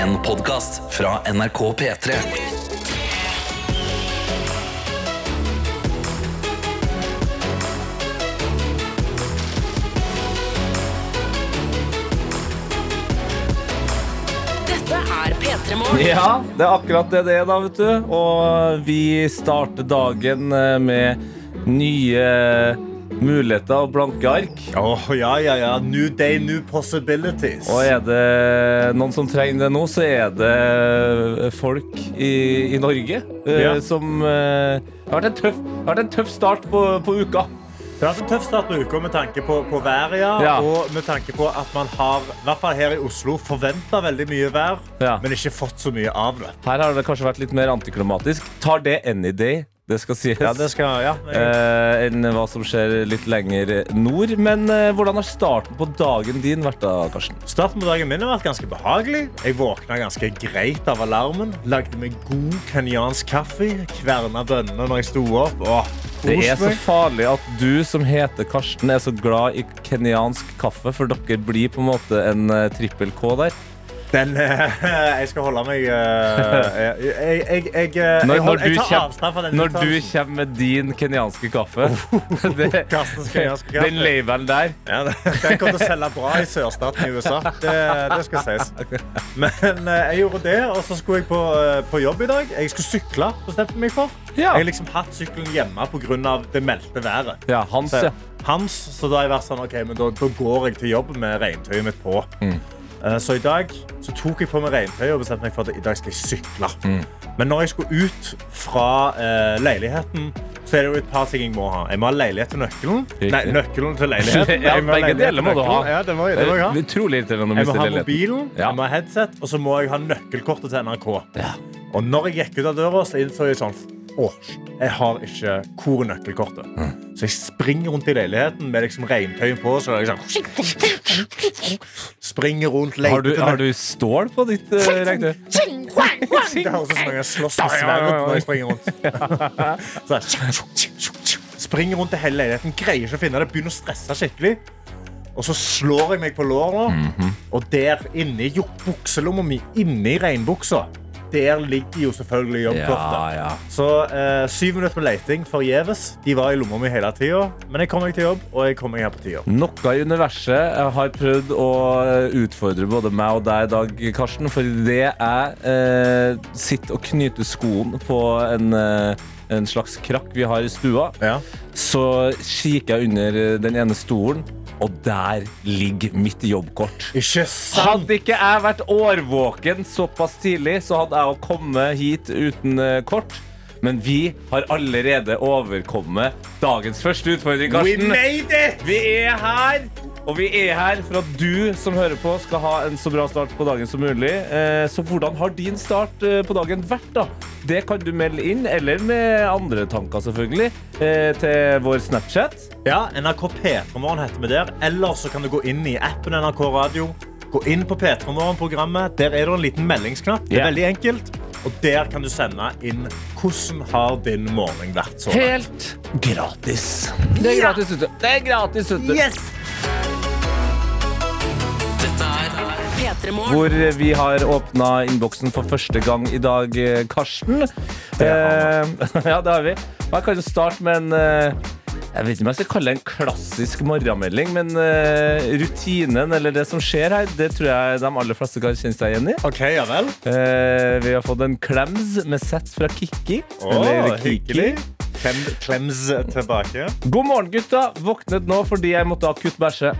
En podkast fra NRK P3. Dette er P3 Morgen. Ja, det er akkurat det det er, da, vet du. Og vi starter dagen eh, med nye muligheter og blanke ark. Åh, ja, ja, ja. New day, new possibilities. Og er det noen som trenger det nå, så er det folk i, i Norge eh, Ja. som uh, Det har vært en tøff, det har vært en tøff start på, på uka. Det har vært en tøff start på uka med tanke på, på været, ja, Ja. og med tanke på at man har, i hvert fall her i Oslo, forventa veldig mye vær, Ja. men ikke fått så mye av det. Her har det kanskje vært litt mer antiklimatisk. Tar det any day, det skal sies. Ja, det skal, ja. eh, enn hva som skjer litt lenger nord. Men eh, hvordan har starten på dagen din vært da, Karsten? Starten på dagen min har vært ganske behagelig. Jeg våkna ganske greit av alarmen. Lagde meg god kenyansk kaffe. Kverna bønner når jeg sto opp. Åh, Det er så farlig at du som heter Karsten, er så glad i kenyansk kaffe, for dere blir på en måte en eh, trippel K der. Den, eh, jeg skal holde meg eh, Jeg, jeg, jeg, jeg, jeg, Når- du den Når du kommer med din kenyanske kaffe det, kenyanske kaffe. Den labelen der Ja, Den kommer til å selge bra i sørstaten i USA. Det, det skal sies. Men eh, jeg gjorde det, og så skulle jeg på, eh, på jobb i dag. Jeg skulle sykle, bestemte jeg meg for. Jeg har liksom hatt sykkelen hjemme pga. det meldte været. Ja, Hans, Så, ja. Hans, så da har jeg vært sånn, ok, men da, da går jeg til jobb med regntøyet mitt på. Mm. Eh, Så i dag så tok jeg på meg regntøyet og bestemte meg for at i dag skal jeg sykle. Mm. Men når jeg skulle ut fra eh, leiligheten, så er det jo et par ting jeg må ha. Jeg må ha leilighet til nøkkelen. Riktig. Nei, nøkkelen til leiligheten. Ja, begge deler må du ha. Ja, det må, det må jeg ha. Utrolig irriterende å Jeg må ha mobilen, Ja. jeg må ha headset, og så må jeg ha nøkkelkortet til NRK. Ja. Og når jeg gikk ut av døra, så innså jeg sånn Åh, jeg har ikke hvor nøkkelkortet. Så jeg springer rundt i leiligheten med liksom regntøy på. Så jeg sånn Springer rundt, leter Har du, har du stål på ditt uh, regntøy? Det høres ut som jeg slåss med sverdet når jeg springer rundt. Så, springer rundt i hele leiligheten, greier ikke å finne det, begynner å stresse skikkelig. Og så slår jeg meg på låret, og der inne i jo- bukselomma mi, inne i regnbuksa, der ligger jo selvfølgelig jobbkortet. ja. Så eh, syv minutter med leiting forgjeves. De var i lomma mi hele tida. Men jeg kom meg til jobb, og jeg kom meg her på tida. Noe i universet har prøvd å utfordre både meg og deg i dag, Karsten. For det er eh, sitt og knyte skoen på en, eh, en slags krakk vi har i stua, Ja. så kikker jeg under den ene stolen, og der ligger mitt jobbkort. Ikke sant? Hadde ikke jeg vært årvåken såpass tidlig, så hadde jeg kommet hit uten eh, kort. Men vi har allerede overkommet dagens første utfordring, Karsten. We made it! Vi er her, og vi er her for at du som hører på, skal ha en så bra start på dagen som mulig. Eh, Så hvordan har din start eh, på dagen vært, da? Det kan du melde inn, eller med andre tanker, selvfølgelig, eh, til vår Snapchat. Ja, NRK P3morgen heter vi der. Eller så kan du gå inn i appen NRK Radio. Gå inn på P3morgen-programmet. Der er det en liten meldingsknapp. Det er Ja. veldig enkelt. Og der kan du sende inn hvordan har din morgen vært så langt. Helt gratis. Det er gratis ute. Det er gratis ute. Yes! P3 Morgen. Hvor vi har åpna innboksen for første gang i dag, eh, Karsten. Eh, ja, det har vi. Jeg kan jo starte med en eh, jeg vet ikke om jeg skal kalle det en klassisk morgenmelding, men uh, rutinen eller det som skjer her, det tror jeg de aller fleste kan kjenne seg igjen i. OK, ja vel. Uh, vi har fått en klems med sett fra Kikki. Oh, eller Kiki. hyggelig. Klem, klems tilbake. God morgen, gutta. Våknet nå fordi jeg måtte akutt bæsje.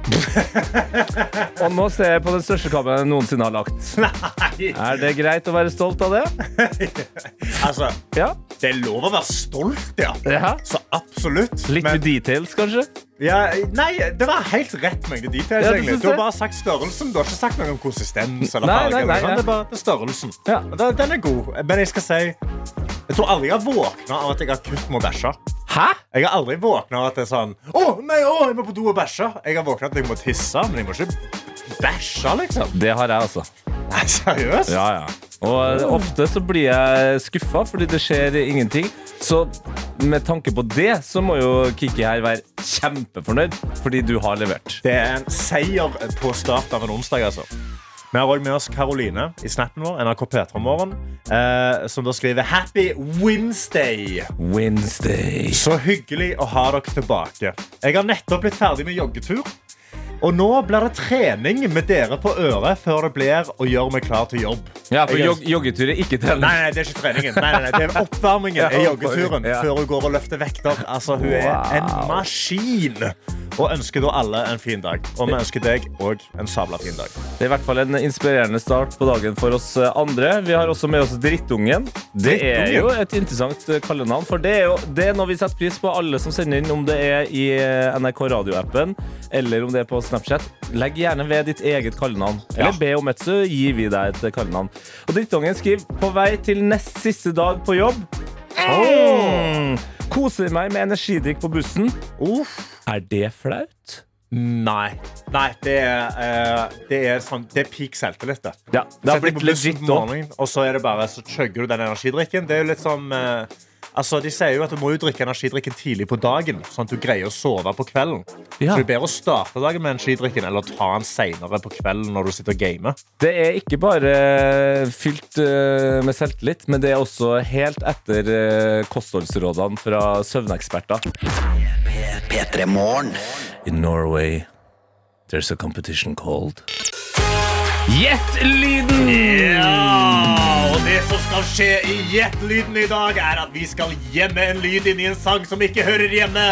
Og nå ser jeg på den største kammen jeg noensinne har lagt. Nei! Er det greit å være stolt av det? Altså, Ja. det er lov å være stolt, ja. ja. Så absolutt. Litt Men- details, kanskje? Ja, nei, det var helt rett mengde details. Ja, du Du har bare sagt størrelsen. Du har ikke sagt noe om konsistens eller Nei, farge. nei, nei, ja. Det er bare størrelsen. Ja. Den er god. Men jeg skal si Jeg tror aldri jeg har våkna av at jeg akutt må bæsje. Hæ? Jeg har aldri våkna av at det er sånn Å, nei, å, jeg må på do og bæsje. Jeg har våkna at jeg må tisse, men jeg må ikke bæsje, liksom. Det har jeg, altså. Nei, seriøst? Ja, ja. Og ofte så blir jeg skuffa fordi det skjer ingenting. Så med tanke på det, så må jo Kiki her være kjempefornøyd fordi du har levert. Det er en seier på start av en onsdag, altså. Vi har også med oss Karoline i snappen vår, NRK P3morgen, eh, som da skriver 'Happy Wednesday'. Wednesday. Så hyggelig å ha dere tilbake. Jeg har nettopp blitt ferdig med joggetur. Og nå blir det trening med dere på øret før det blir å gjøre meg klar til jobb. Ja, for jog joggetur er ikke trening. Nei, nei, det er ikke treningen. Nei, nei, nei, det er oppvarmingen er joggeturen Ja. før hun går og løfter vekter. Altså, hun er en maskin. Og ønsker da alle en fin dag. Og vi ønsker deg òg en sabla fin dag. Det er i hvert fall en inspirerende start på dagen for oss eh, andre. Vi har også med oss Drittungen. Det er jo et interessant eh, kallenavn, for det er jo det er noe vi setter pris på, alle som sender inn, om det er i eh, NRK radioappen eller om det er på Snapchat. Legg gjerne ved ditt eget kallenavn. Eller be om et, så gir vi deg et kallenavn. Og Drittungen skriver på vei til nest siste dag på jobb. Mm. Koser meg med energidrikk på bussen. Uff. Er det flaut? Nei. Nei, det er, uh, det er, sånn, det er peak selvtillit. det. Ja, det har blitt legit. Og så er det bare, så chugger du den energidrikken. Det er jo litt sånn eh, Altså, De sier jo at du må jo drikke energidrikken tidlig på dagen, sånn at du greier å sove på kvelden. Ja. Så det er bedre å starte dagen med energidrikken eller ta den senere på kvelden når du sitter og gamer. Det er ikke bare fylt eh, med selvtillit, men det er også helt etter eh, kostholdsrådene fra søvneksperter. P3 Morgen. In Norway, there's a competition called Gjett lyden! Ja, og det som skal skje i Gjett-lyden i dag, er at vi skal gjemme en lyd inn i en sang som ikke hører hjemme.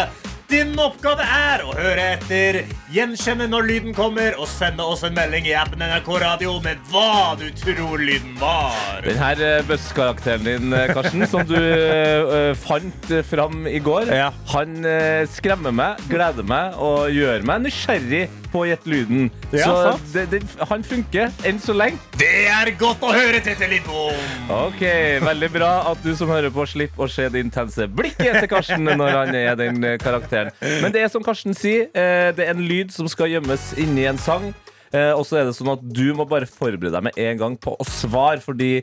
Din oppgave er å høre etter, gjenkjenne når lyden kommer, og sende oss en melding i appen NRK Radio med hva du tror lyden var. Den her eh, din, eh, Karsten, som du uh, fant fram i går, Ja. han uh, skremmer meg, gleder meg og gjør meg nysgjerrig på Gjett lyden. Ja, så det, det, han funker enn så lenge. Det er godt å høre, Tete Lidbom. Ok, Veldig bra at du som hører på, slipper å se det intense blikket til Karsten når han er den eh, karakteren. Men det er som Karsten sier, eh, det er en lyd som skal gjemmes inni en sang. Eh, Og så er det sånn at du må bare forberede deg med en gang på å svare, fordi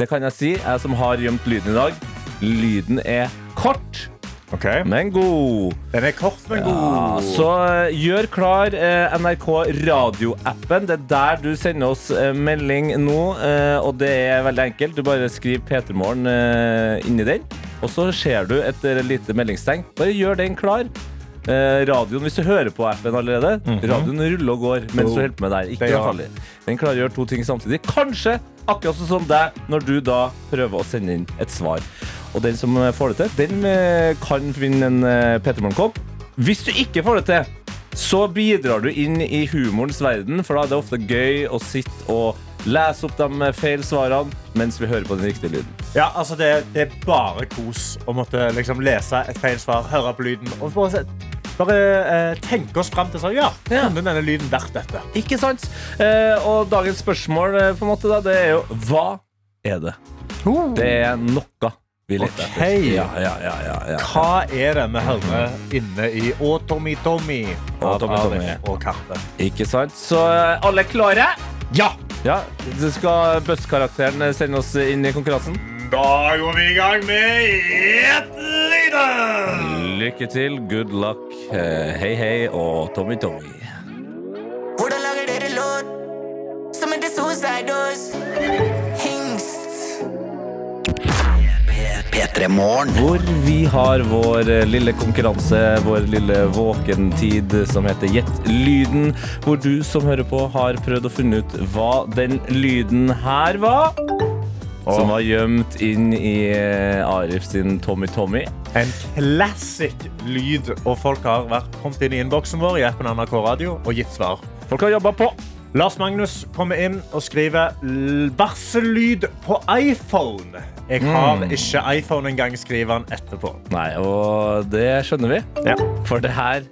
det kan jeg si, jeg som har gjemt lyden i dag, lyden er kort, Ok, men god. Den er kort, men god. Ja, så eh, gjør klar eh, NRK radioappen. Det er der du sender oss eh, melding nå. eh, og det er veldig enkelt. Du bare skriver P3morgen eh, inni den. Og så ser du et eh, lite meldingstegn. Bare gjør den klar. Radioen, hvis du hører på appen allerede, radioen ruller og går mens Oh, du holder på med der. Ikke gjør farlig. Den klarer å gjøre to ting samtidig. Kanskje akkurat sånn som deg, når du da prøver å sende inn et svar. Og den som eh, får det til, den eh, kan vinne en uh, P3morgen-kopp. Hvis du ikke får det til, så bidrar du inn i humorens verden, for da er det ofte gøy å sitte og lese opp de feil svarene mens vi hører på den riktige lyden. Ja, altså det, det er bare kos å måtte liksom lese et feil svar, høre på lyden og bare, se- bare eh, tenke oss fram til sånn, ja, Ja. denne lyden vært dette? Ikke sant? Eh, og dagens spørsmål eh, på en måte da, det er jo hva er det? Det er noe Ok. etter. Ja, ja, ja, ja, ja. Hva er det vi hører inne i Å Tommy Tommy Å, av Tommy, Tommy. Og Karpe? Ikke sant? Så eh, alle klare? Ja! Ja, så skal Buss-karakteren eh, sende oss inn i konkurransen. Da går vi i gang med Gjett lyden! Lykke til, good luck, eh, hei hei og Tommy Tommy. Hvordan lager dere låt som heter Suicide Doors? P3 Morgen. Hvor vi har vår eh, lille konkurranse, vår lille våkentid som heter Gjett lyden. Hvor du som hører på har prøvd å finne ut hva den lyden her var. Som var gjemt inn i eh, Arif sin Tommy Tommy. En classic lyd, og folk har vært kommet inn i innboksen vår i appen NRK Radio og gitt svar. Folk har jobba på. Lars Magnus kommer inn og skriver "L- varsellyd på iPhone. Jeg har ikke iPhone engang, skriver han etterpå. Nei, og det skjønner vi. Ja. For det her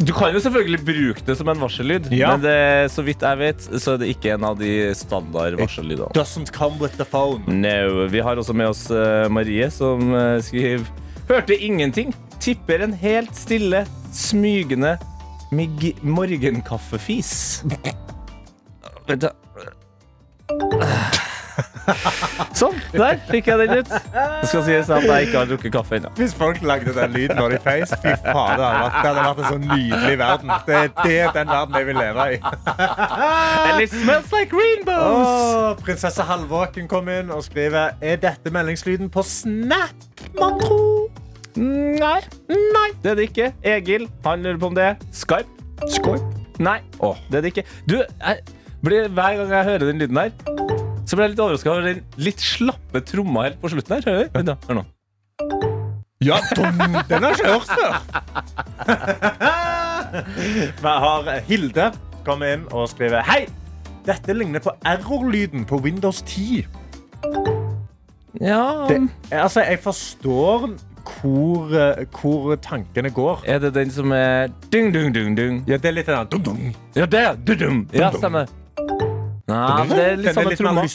Du kan jo selvfølgelig bruke det som en varsellyd, Ja. men det, så vidt jeg vet, så er det ikke en av de standard varsellydene. Doesn't come with the phone. No. Vi har også med oss eh, Marie, som eh, skriver Hørte ingenting. Tipper en helt stille, smygende mig morgenkaffefis. Vent, da. Sånn, der fikk jeg den ut. Det skal sies at jeg ikke har drukket kaffe ennå. Hvis folk lagde den lyden når de feis, fy faen, det hadde vært, en så nydelig verden. Det er det, den verden jeg vil leve i. And it smells like rainbows. Oh, prinsesse Halvåken kom inn og skriver Er dette meldingslyden på Snap, man tro? Nei. Nei, det er det ikke. Egil, han lurer på om det er Skype. Skype? Nei, det er det ikke. Du, jeg blir, hver gang jeg hører den lyden der, så ble jeg litt overraska over den litt slappe tromma helt på slutten her. Hør, du? Da, Hør nå. Ja, dum, den har jeg ikke hørt før. Vi har Hilde kommet inn og skriver Hei! Dette ligner på error-lyden på Windows 10. Ja Det, altså, jeg forstår hvor, eh, hvor tankene går. Er det den som er dung, dung, dung, dung? Ja, det er litt den der dum, dum. Ja, det er dum, dum. Ja, stemmer. Nei, det er litt samme tromma.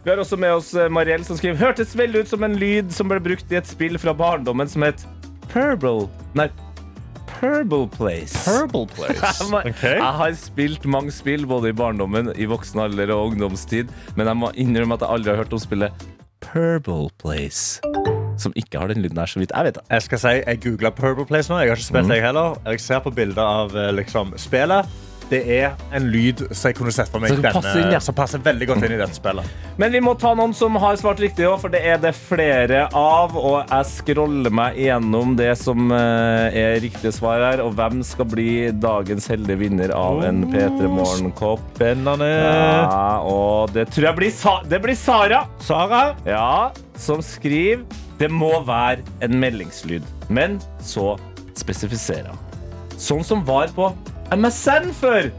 Vi har også med oss eh, Mariell som skriver Hørtes veldig ut som en lyd som ble brukt i et spill fra barndommen som het Purble Nei, Purble Place. Purple Place. Okay. Jeg har spilt mange spill, både i barndommen, i voksen alder og ungdomstid, men jeg må innrømme at jeg aldri har hørt om spillet Purble Place. Som ikke har den lyden her, så vidt jeg vet. det. Jeg skal si, jeg googlet Purple Place nå. Jeg har ikke spilt det heller. Jeg ser på bilder av eh, liksom, spillet. Det er en lyd som jeg kunne sett for meg Som passer inn, ja. som passer veldig godt inn i dette spillet. Men vi må ta noen som har svart riktig òg, for det er det flere av. Og jeg scroller meg igjennom det som eh, er riktige svar her. Og hvem skal bli dagens heldige vinner av en P3 Morgenkopp? Spennende. Ja, og det tror jeg blir, Sa det blir Sara. Sara? Ja, som skriver Det må være en meldingslyd. Men så spesifiserer hun. Sånn som var på MSN før.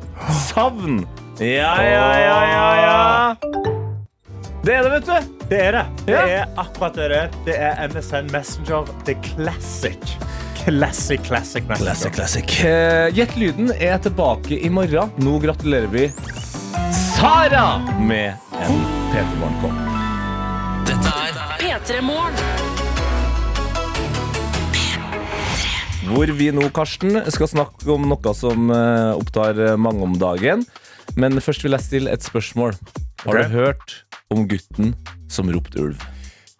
Savn. Ja, ja, ja, ja, ja. Det er det, vet du. Det er det. Det Ja. er akkurat det det er. Det er MSN Messenger The Classic. Classic, classic Messenger. classic. classic. Gjett lyden er tilbake i morgen. Nå gratulerer vi Sara med en P3 Morgenkopp. Dette er P3 Morgen. Hvor vi nå, Karsten, skal snakke om noe som eh, opptar mange om dagen. Men først vil jeg stille et spørsmål. Har okay. du hørt om gutten som ropte ulv?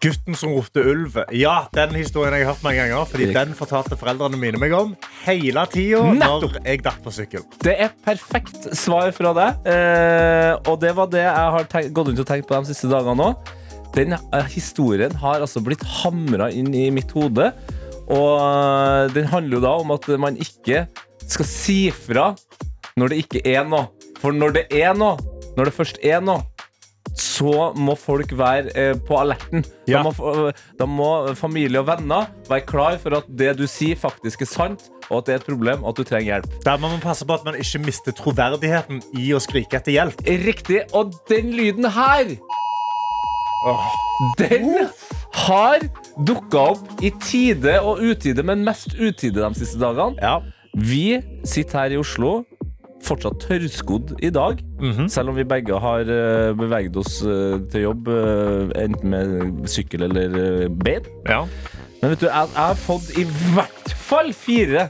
Gutten som ropte ulv. Ja, den historien har jeg hørt mange ganger. Fordi den fortalte foreldrene mine meg om hele tida når jeg datt på sykkel. Det er perfekt svar fra deg. Eh, og det var det jeg har tenkt, gått rundt og tenkt på de siste dagene òg. Den eh, historien har altså blitt hamra inn i mitt hode. Og eh, den handler jo da om at man ikke skal si fra når det ikke er noe. For når det er noe, når det først er noe, så må folk være eh, på alerten. Ja. Da, må, da må familie og venner være klar for at det du sier, faktisk er sant, og at det er et problem, og at du trenger hjelp. Der må man passe på at man ikke mister troverdigheten i å skrike etter hjelp. Riktig. Og den lyden her Den har dukka opp i tide og utide, men mest utide de siste dagene. Ja. Vi sitter her i Oslo, fortsatt tørrskodd i dag. Selv om vi begge har eh, beveget oss eh, til jobb, eh, enten med sykkel eller bein. Ja. Men vet du, jeg, jeg har fått i hvert fall fire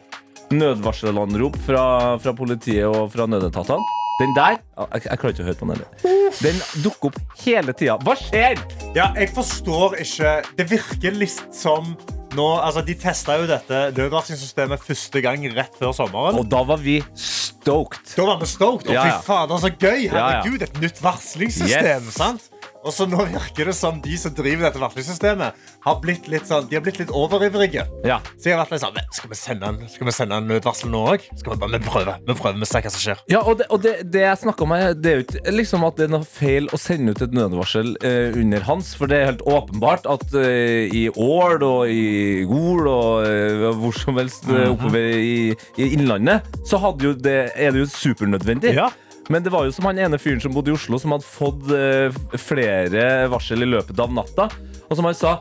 nødvarselanrop fra, fra politiet og fra nødetatene. Den der jeg, jeg klarer ikke å høre på den heller. Den dukker opp hele tida. Hva skjer? Ja, jeg forstår ikke Det virker litt som nå, altså De testa jo dette nødvarslingssystemet første gang rett før sommeren. Og da var vi stoked. da var vi stoked. og Ja, ja. fy fader, så gøy! Herregud, et nytt varslingssystem. Yes. sant? Og så nå virker det som de som driver dette varslingssystemet, har blitt litt sånn, de har blitt litt overivrige. Ja. Så jeg har vært litt sånn, skal vi sende en, skal vi sende en nødvarsel nå òg? Skal vi bare vi prøve? Vi prøver, vi ser hva som skjer. Ja, og det, og det, det jeg snakker om det er jo ikke liksom at det er noe feil å sende ut et nødvarsel eh, under hans, for det er helt åpenbart at eh, i Ål og i Gol og eh, hvor som helst eh, oppover i, i Innlandet, så jo det, er det jo supernødvendig. Ja. Men det var jo som han ene fyren som bodde i Oslo, som hadde fått eh, flere varsel i løpet av natta. Og som han sa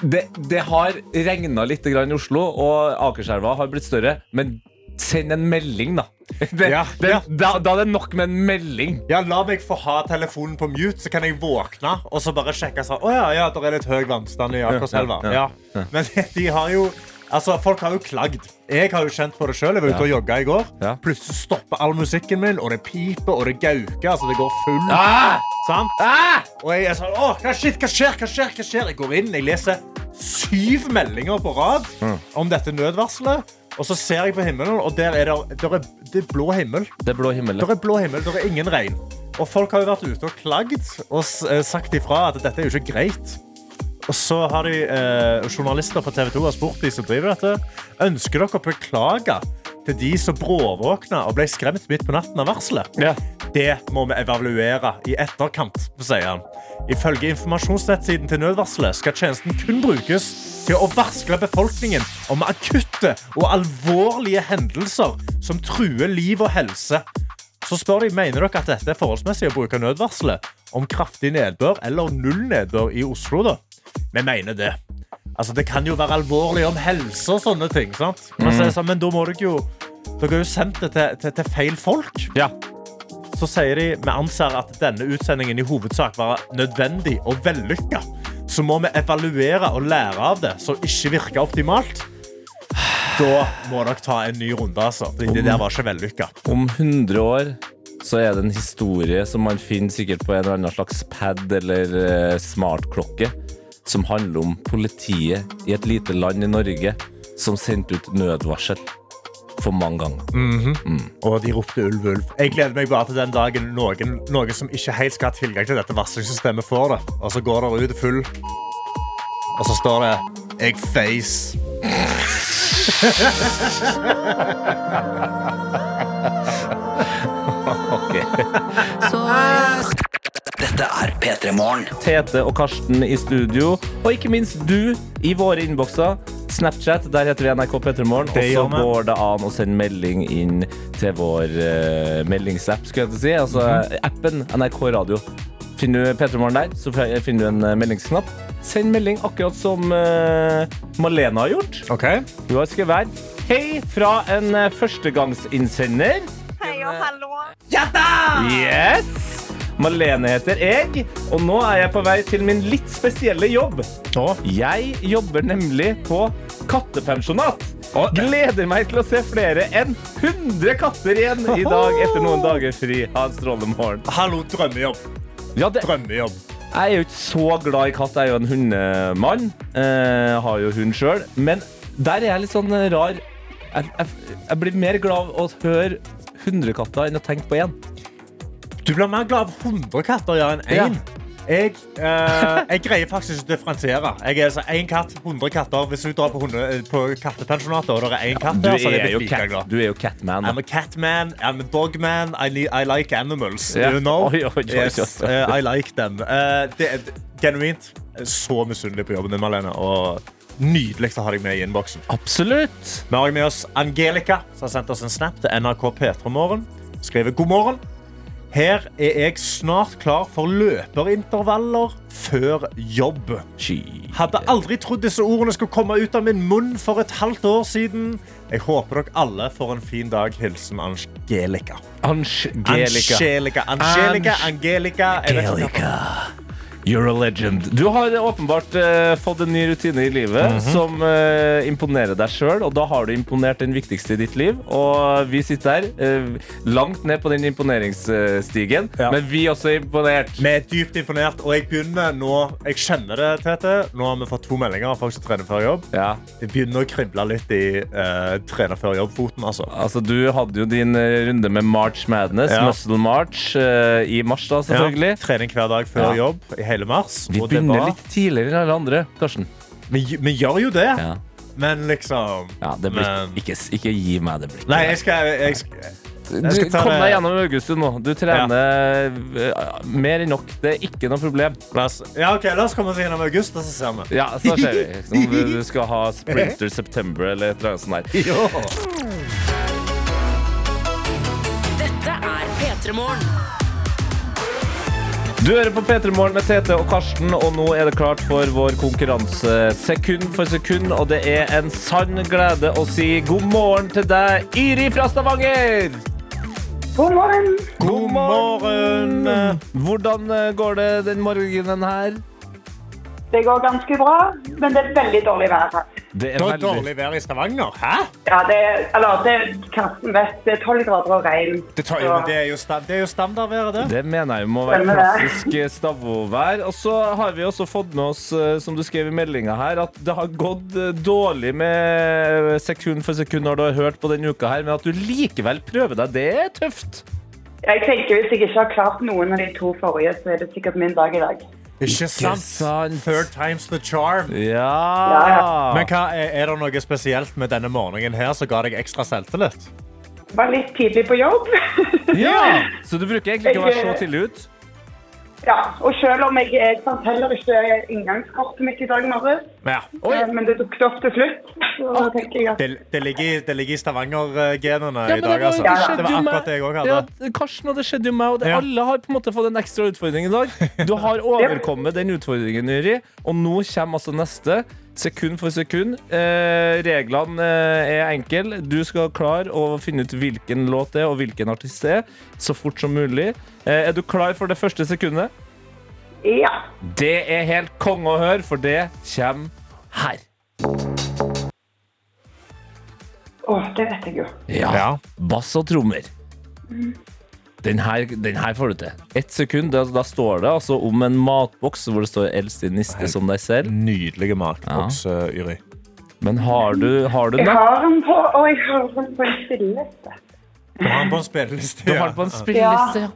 Det, det har regna litt grann i Oslo, og Akerselva har blitt større, men send en melding, da. Det, Ja, det, ja. Da, da er det nok med en melding. Ja, La meg få ha telefonen på mute, så kan jeg våkne og så bare sjekke Så, Å ja, ja, der er litt høy vannstand i Akerselva. Men de har jo Altså, Folk har jo klagd. Jeg har jo kjent på det sjøl. Jeg var ute og jogga i går. Ja. Plutselig stopper all musikken min, og det piper og det gauker. Altså, det går full Ah! Sant? Ah! Og jeg er sånn Å, hva, shit, hva skjer? Hva skjer? Hva skjer? Jeg går inn, jeg leser syv meldinger på rad om dette nødvarselet. Og så ser jeg på himmelen, og der er det, der er, det er blå himmel. Det er blå himmel. Der er blå himmel, der er ingen regn. Og folk har jo vært ute og klagd og eh, sagt ifra at dette er jo ikke greit. Og så har de eh, journalister fra TV 2 har spurt de som driver dette, ønsker dere å beklage til de som bråvåkna og ble skremt midt på natten av varselet. Ja. Det må vi evaluere i etterkant, sier han. Ifølge informasjonsnettsiden til nødvarselet skal tjenesten kun brukes til å varsle befolkningen om akutte og alvorlige hendelser som truer liv og helse. Så spør de, mener dere at dette er forholdsmessig å bruke nødvarselet om kraftig nedbør eller null nedbør i Oslo. da? Vi mener det. Altså, det kan jo være alvorlig om helse og sånne ting. Men, så det sånn, men da må dere jo Dere har jo sendt det til, til, til feil folk ja. så sier de vi anser at denne utsendingen i hovedsak var nødvendig og vellykka. Så må vi evaluere og lære av det, som ikke virka optimalt. Da må dere ta en ny runde, altså. Fordi det der var ikke vellykka. Om 100 år så er det en historie som man finner sikkert på en eller annen slags pad eller eh, smartklokke, som handler om politiet i et lite land i Norge som sendte ut nødvarsel for mange ganger. Og de ropte ulv, ulv. Jeg gleder meg bare til den dagen noen, noen som ikke helt skal ha tilgang til dette varslingssystemet, får det. Og så går det ut full, og så står det 'Jeg feis'. Dette er P3 Morgen. Tete og Karsten i studio, og ikke minst du i våre innbokser. Snapchat, der heter vi NRK Petremorgen. Og så går det an å sende melding inn til vår uh, meldingsapp, skulle jeg til å si. Altså Mhm. appen NRK Radio. Finner du Petremorgen der, så finner du en uh, meldingsknapp. Send melding akkurat som uh, Malena har gjort. Ok. Hun har skrevet her Hei fra en uh, førstegangsinnsender. Hei og hallo. Yes! Malene heter jeg, og nå er jeg på vei til min litt spesielle jobb. Jeg jobber nemlig på kattepensjonat. Gleder meg til å se flere enn 100 katter igjen i dag etter noen dager fri. Ha en strålende morgen. hallo, drømmejobb. Ja, det, Drømmejobb. jeg er jo ikke så glad i katt. Jeg er jo en hundemann. Eh, har jo hund sjøl. Men der er jeg litt sånn rar. Jeg, jeg, jeg blir mer glad av å høre 100 katter enn å tenke på én. Du blir mer glad av 100 katter ja, enn én. Jeg, eh, jeg greier faktisk ikke å differensiere. Jeg er altså Én katt, 100 katter. Hvis du drar på, hunde, på kattepensjonatet, og det er én katt der, så er jeg blitt like glad. du er jo catman. I'm a catman, I'm a dogman, I, li- I like animals. Yeah. You know? Oi, oi, oi, yes, eh, I like them. Uh, det genuint så misunnelig på jobben din, Malene. Og nydelig å ha deg med i innboksen. Absolutt. Vi har med oss Angelica, som har sendt oss en snap til NRK P3 Morgen. Skriver god morgen. Her er jeg snart klar for løperintervaller før jobb. Hadde aldri trodd disse ordene skulle komme ut av min munn for et halvt år siden. Jeg håper dere alle får en fin dag. Hilsen Angelica. Angelica. Angelica. Angelica. Angelica. Angelica. You're a legend. Du har åpenbart uh, fått en ny rutine i livet Mhm. som uh, imponerer deg sjøl, og da har du imponert den viktigste i ditt liv. Og vi sitter her uh, langt ned på den imponeringsstigen, Ja. men vi er også imponert. Vi er dypt imponert, og jeg begynner nå Jeg kjenner det, Tete. Nå har vi fått to meldinger av folk som trener før jobb. Ja. Jeg begynner å krible litt i trener før jobb-foten. altså. Altså, du hadde jo din runde med March Madness, Ja. Muscle March, i mars, da, selvfølgelig. Ja, trening hver dag før jobb i hele mars. Vi og det begynner var- litt tidligere enn alle andre, Karsten. vi, vi gjør jo det, Ja. men liksom Ja, det blir, Men- ikke, ikke gi meg det blikket. Nei, jeg skal, jeg skal Du, skal ta kom deg gjennom august nå. Du trener ja. mer enn nok. Det er ikke noe problem. la oss, Ja, ok, La oss komme oss gjennom august, og så ser vi. Ja, så ser vi. Om du- du skal ha Sprinter September eller et eller annet sånt der. Jo. Dette er P3 Morgen. Du hører på P3 Morgen med Tete og Karsten, og nå er det klart for vår konkurranse sekund for sekund. Og det er en sann glede å si god morgen til deg, Iri fra Stavanger! God morgen. God morgen. Hvordan eh, går det den morgenen her? Det går ganske bra, men det er veldig dårlig vær her. Det er veldig dårlig vær i Stavanger. Hæ? Ja, det er, eller det Karsten vet, det er 12 grader og regn. Det, tar, så... det, er jo det er jo standardværet, det. Det mener jeg må være klassisk eh, stavovær. Og så har vi også fått med oss, eh, som du skrev i meldinga her, at det har gått eh, dårlig med sekund for sekund når du har hørt på denne uka her, men at du likevel prøver deg, det er tøft. Jeg tenker Hvis jeg ikke har klart noen av de to forrige, så er det sikkert min dag i dag. Ikke sant? sant. Third time's the charm. Ja. Men hva, er, er det noe spesielt med denne morgenen her som ga deg ekstra selvtillit? Var litt tidlig på jobb. ja. Så du bruker egentlig ikke å være så tidlig ut? Ja, Og selv om jeg, jeg fant heller ikke inngangskortet mitt i dag morges, Ja. eh, men det dukket opp til slutt, så tenker jeg at Det, det, ligger, det ligger i Stavanger-genene Ja, i dag. Altså. Ja, skjedde Det var akkurat det jeg òg hadde. Ja, Karsten, og det skjedde jo meg, og det, Ja. alle har på en måte fått en ekstra utfordring i dag. Du har overkommet den utfordringen, Yri, og nå kommer altså neste. Sekund for sekund. Eh, reglene eh, er enkle. Du skal klare å finne ut hvilken låt det er, og hvilken artist det er, så fort som mulig. Eh, er du klar for det første sekundet? ja. Det er helt konge å høre, for det kommer her. Å, det vet jeg jo. Ja. Ja. Bass og trommer. Den her, den her får du til. Ett sekund, da, da står det altså om en matboks hvor det står 'eldst i niste som deg selv'. Nydelige matboks, uh, Yri. Men har du, har du Jeg har den på, og jeg har den på en spilleliste. Du har den på en spilleliste. Du har den på en spilleliste, ja.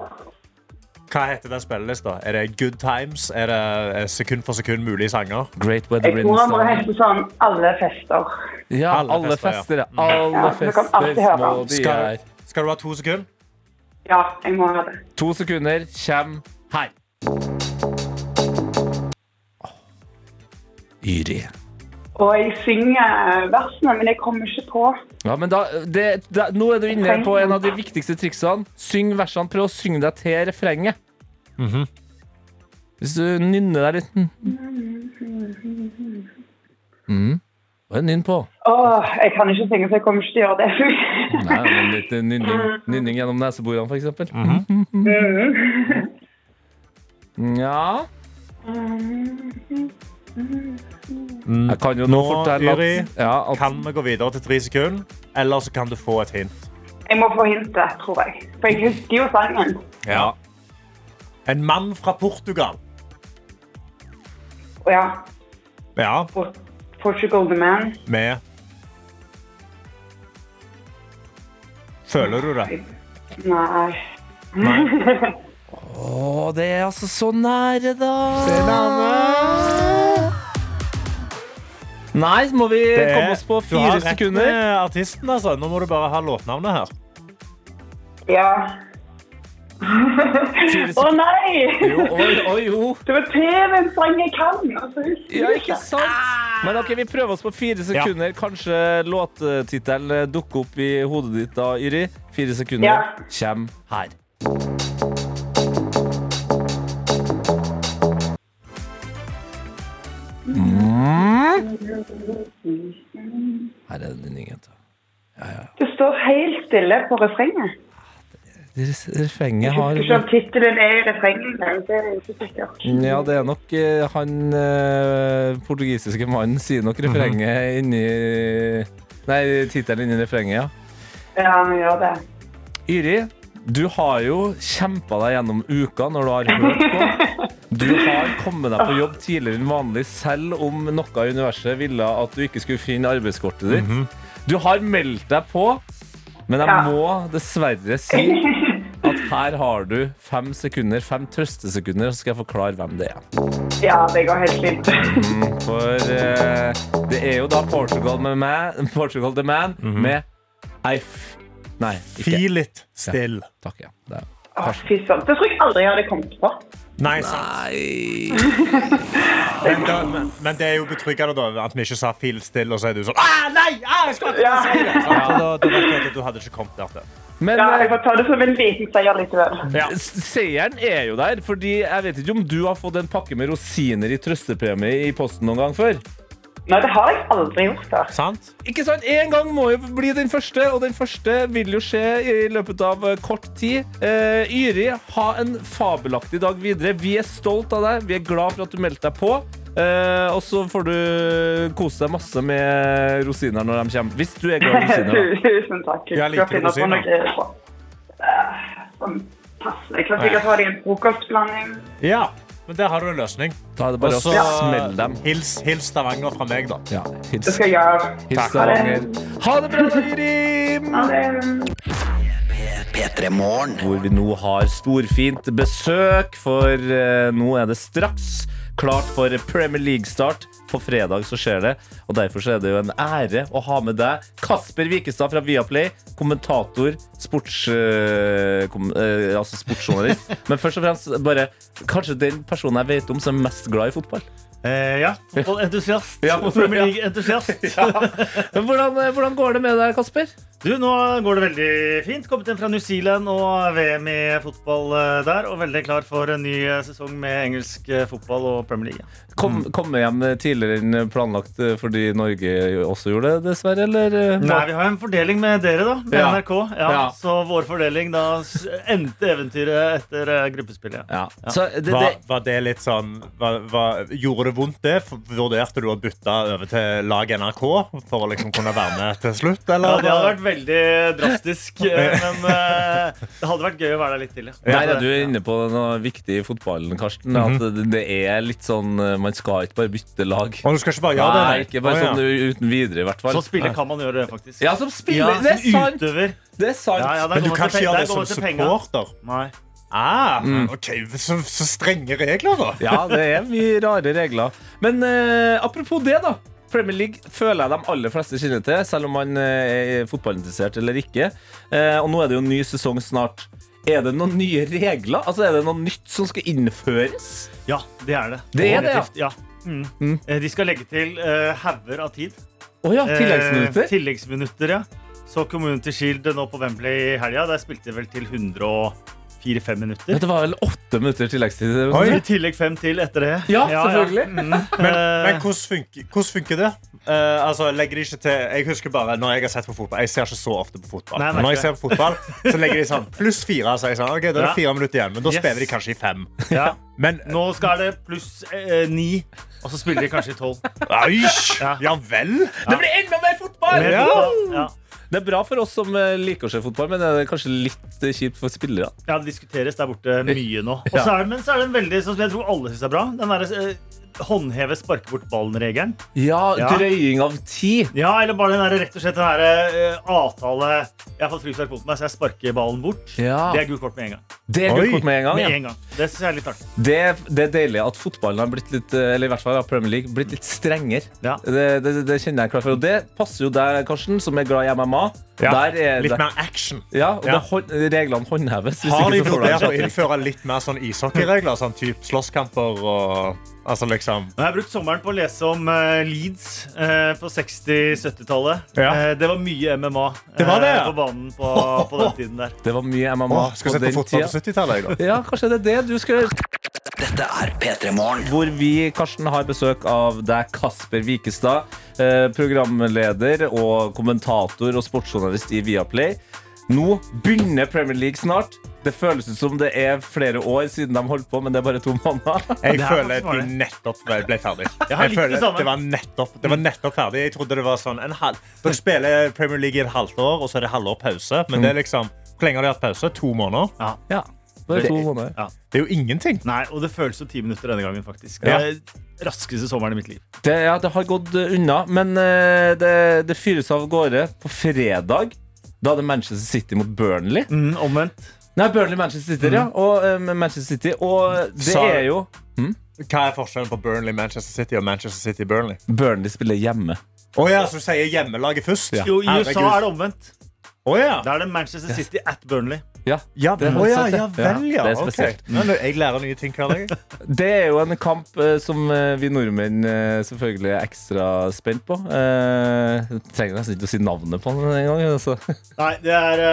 Hva heter den spillelista? Er det Good Times? Er det eh, sekund for sekund mulige sanger? Great Weather Jeg tror den må hete sånn Alle fester. Ja, Alle alle fester, ja. fester. ja. Alle Ja, fester små de er. Skal, skal du ha to sekunder? Ja, jeg må ha det. To sekunder, kjem her. Yri. Og jeg synger versene, men jeg kommer ikke på. Ja, men da, det, da, nå er du inne på en av de viktigste triksene. Syng versene. Prøv å synge deg til refrenget. Hvis du nynner deg litt mm. Er nynn på? Åh, jeg kan ikke synge, så jeg kommer ikke til å gjøre det. Nei, men litt eh, nynning, nynning gjennom neseborene, for eksempel. Ja Jeg kan jo nå Nå, fortelle at, ja, at Kan vi gå videre til tre sekunder? Eller så kan du få et hint. Jeg må få hintet, tror jeg. For jeg husker jo sangen. Ja. En mann fra Portugal. Ja, Ja, Portugal the Man. med Føler du det? Nei. Nei. Å, det er altså så nære, da. Nei, må vi Det komme oss på Du har fire rett sekunder? med artisten, altså. Nå må du bare ha låtnavnet her. Ja. Å nei! Jo, oi, oi, jo. Det var TV-en-sang jeg kan. Altså, Ja, ikke sant? Men ok, vi prøver oss på fire sekunder. Kanskje låttittelen dukker opp i hodet ditt da, Yri. Fire sekunder Ja. kjem her. Mm. Her er den din jente. Det står helt stille på refrenget. Refrenget Jeg har husker ikke om tittelen er i refrenget. Det er jeg ikke sikkert. Ja, det er nok eh, han eh, portugisiske mannen sier nok refrenget inni Nei, tittelen inni refrenget, ja. Ja, han gjør det. Yri, du har jo kjempa deg gjennom uka når du har hørt på. Du har kommet deg på jobb tidligere enn vanlig, selv om noe i universet ville at du ikke skulle finne arbeidskortet ditt. Du har meldt deg på, men jeg Ja. må dessverre si at her har du fem sekunder, fem trøstesekunder, så skal jeg forklare hvem det er. Ja, det går helt fint. Mm, For uh, det er jo da Portugal, med man, Portugal the Man med Eif. Nei, ikke. Feel it still. Takk, ja. Det er. Å, fy søren. Det tror jeg aldri jeg hadde kommet på. Nei, sant. Men, da, men, men det er jo betryggende da, at vi ikke sa 'feel still', og så er du sånn ah, Nei! Ah, jeg skal ikke Ja. si det! Så Da, da vet du at du hadde ikke kommet der til. Men Ja, jeg eh, får ta det som en liten seier likevel. Ja. seieren er jo der, fordi jeg vet ikke om du har fått en pakke med rosiner i trøstepremie i posten noen gang før. Nei, det har jeg aldri gjort før. Sant? Ikke sant? En gang må jo bli den første, og den første vil jo skje i løpet av eh, kort tid. Eh, Yri, ha en fabelaktig dag videre. Vi er stolt av deg. Vi er glad for at du meldte deg på. Eh, og så får du kose deg masse med rosiner når de kommer. Hvis du er glad i rosiner, da. Tusen takk. Jeg liker skal finne på rosiner. noe. Eh, Sånn passe. Jeg kan sikkert ha det i en frokostblanding. Ja, men der har du en løsning. Da er det bare Også, å smelle dem. Hils, hils Stavanger fra meg, da. Ja, Det skal jeg gjøre. Hils Ha det. Stavanger. Ha det bra! Ha det. Hvor vi nå har storfint besøk, for eh, nå er det straks klart for Premier League-start. På fredag så skjer det, og derfor så er det jo en ære å ha med deg Kasper Wikestad fra Viaplay, kommentator, sports, eh, kom, eh, altså sportsjournalist. Men først og fremst bare kanskje den personen jeg vet om som er mest glad i fotball. Eh, ja, fotballentusiast. Ja, fotball, Premier. League-entusiast. Men hvordan, eh, hvordan går det med deg, Kasper? Du, Nå går det veldig fint. Kommet inn fra New Zealand og VM i fotball eh, der. Og veldig klar for en ny eh, sesong med engelsk eh, fotball og Premier League. Kom, kom hjem tidligere enn planlagt fordi Norge også gjorde det, dessverre? Eller? Nei, Vi har en fordeling med dere, da. Med Ja. NRK. Ja, Ja. Så vår fordeling da endte eventyret etter gruppespillet. Ja. Så det, Var, det, var det litt sånn var, var, Gjorde det vondt, det? Vurderte du å bytte over til lag NRK for å liksom kunne være med til slutt, Ja, eller? Det hadde vært veldig drastisk, eh, men eh, det hadde vært gøy å være der litt til. Ja. Der er du inne på noe viktig i fotballen, Karsten. At det, det er litt sånn eh, Man skal ikke bare bytte lag. Og du skal ikke bare gjøre det? Nei, ikke bare sånn uten videre, i hvert fall. Som spiller kan man gjøre det, faktisk. Ja, som spiller! Ja, det er sant! utøver. Det er sant. Ja, ja, Men du kan ikke gjøre det som man til penga. supporter? Nei. Ah, Mm. ok, så, så strenge regler, da. Ja, det er mye rare regler. Men eh, apropos det, da. Premier League føler jeg de aller fleste kjenner til, selv om man eh, er fotballinteressert eller ikke. Eh, og nå er det jo en ny sesong snart. Er det noen nye regler? Altså, Er det noe nytt som skal innføres? Ja, det er det. Det er det, ja. Ja. Mm. Mm. Eh, De skal legge til uh, hauger av tid. Oh, ja, tilleggsminutter? Eh, tilleggsminutter, ja. Så Community Shield nå på Wembley i helga. Der spilte de vel til 104-5 minutter. Men Det var vel åtte minutter tilleggstid? Oi. I tillegg fem til etter det. Ja, selvfølgelig. Mm. Men, Eh, men hvordan, funker, hvordan funker det? Uh, altså, legger de ikke til Jeg husker bare når jeg har sett på fotball Jeg ser ikke så ofte på fotball. Nei, Men når jeg ser på fotball, så legger de sånn pluss fire. Så jeg sånn, ok, da er det fire minutter igjen Men da Yes. spiller de kanskje i fem. ja. Men Nå skal det pluss eh, ni, og så spiller de kanskje i tolv. Ja. Ja vel? Det blir enda mer fotball! Ja. Det er bra for oss som eh, liker å se fotball, men det er kanskje litt eh, kjipt for spillere. Ja, det diskuteres der borte mye nå. Og så er det, men så er det en veldig, sånn som jeg tror alle syns er bra, den derre eh, håndheve sparke bort ballen-regelen. Ja, Ja. drøying av tid. Ja, eller bare den der, rett og slett den der, uh, avtale Jeg har fått frispark mot meg, så jeg sparker ballen bort. Ja. Det er gult kort med en gang. Det er gult kort med en gang. Med Ja. en gang. Det synes jeg er litt artig. Det, det er deilig at fotballen har blitt litt eh, Eller i hvert fall Premier League blitt litt strengere. Ja. Det, det, det kjenner jeg klart for. Og det passer jo deg, Karsten, som er glad i MMA. Ja, Der er Litt mer action. ja, og Ja. det, reglene håndheves. Har de vurdert å innføre litt mer sånn ishockeyregler? Sånn type slåsskamper og Altså liksom Jeg har brukt sommeren på å lese om uh, Leeds uh, på 60-70-tallet. Ja. Uh, det var mye MMA Det var det, ja. på banen på, på den tiden der. Det var mye MMA oh, Skal vi sette på fotball på 70-tallet, jeg, da. Ja, kanskje det er det du skal. Dette er P3 Morgen. Hvor vi, Karsten, har besøk av deg, Kasper Wikestad. Eh, programleder og kommentator og sportsjournalist i Viaplay. Nå begynner Premier League snart. Det føles ut som det er flere år siden de holdt på, men det er bare to måneder. Jeg er føler at de nettopp ble, ferdig. Jeg har Jeg litt føler det det var nettopp, det var nettopp ferdig. Jeg trodde det var sånn en halv Dere spiller Premier League i et halvt år, og så er det halvår pause. Men det er liksom Hvor lenge har de hatt pause? To måneder? Ja, bare to måneder. Det er jo ingenting. Nei, Og det føles som ti minutter denne gangen, faktisk. Ja. Det er raskeste sommeren i mitt liv. Det, ja, det har gått eh, unna, men eh, det, det fyres av gårde på fredag. Da er det Manchester City mot Burnley. Mm, omvendt. Nei, Burnley-Manchester City, ja. Og, eh, Manchester City. Og det Sa- er jo Hva er forskjellen på Burnley, Manchester City og Manchester City Burnley? Burnley spiller hjemme. Å ja, så du sier hjemmelaget først? Jo, I USA Herregud. er det omvendt. Å ja. Da er det Manchester City at Burnley. Ja, Ja, Det oh, ja, ja vel, ja. Det er spesielt. Men Jeg lærer nye ting hver dag. Det er jo en kamp eh, som eh, vi nordmenn eh, selvfølgelig er ekstra spent på. Eh, jeg trenger nesten ikke å si navnet på den en gang. Altså. Nei, det er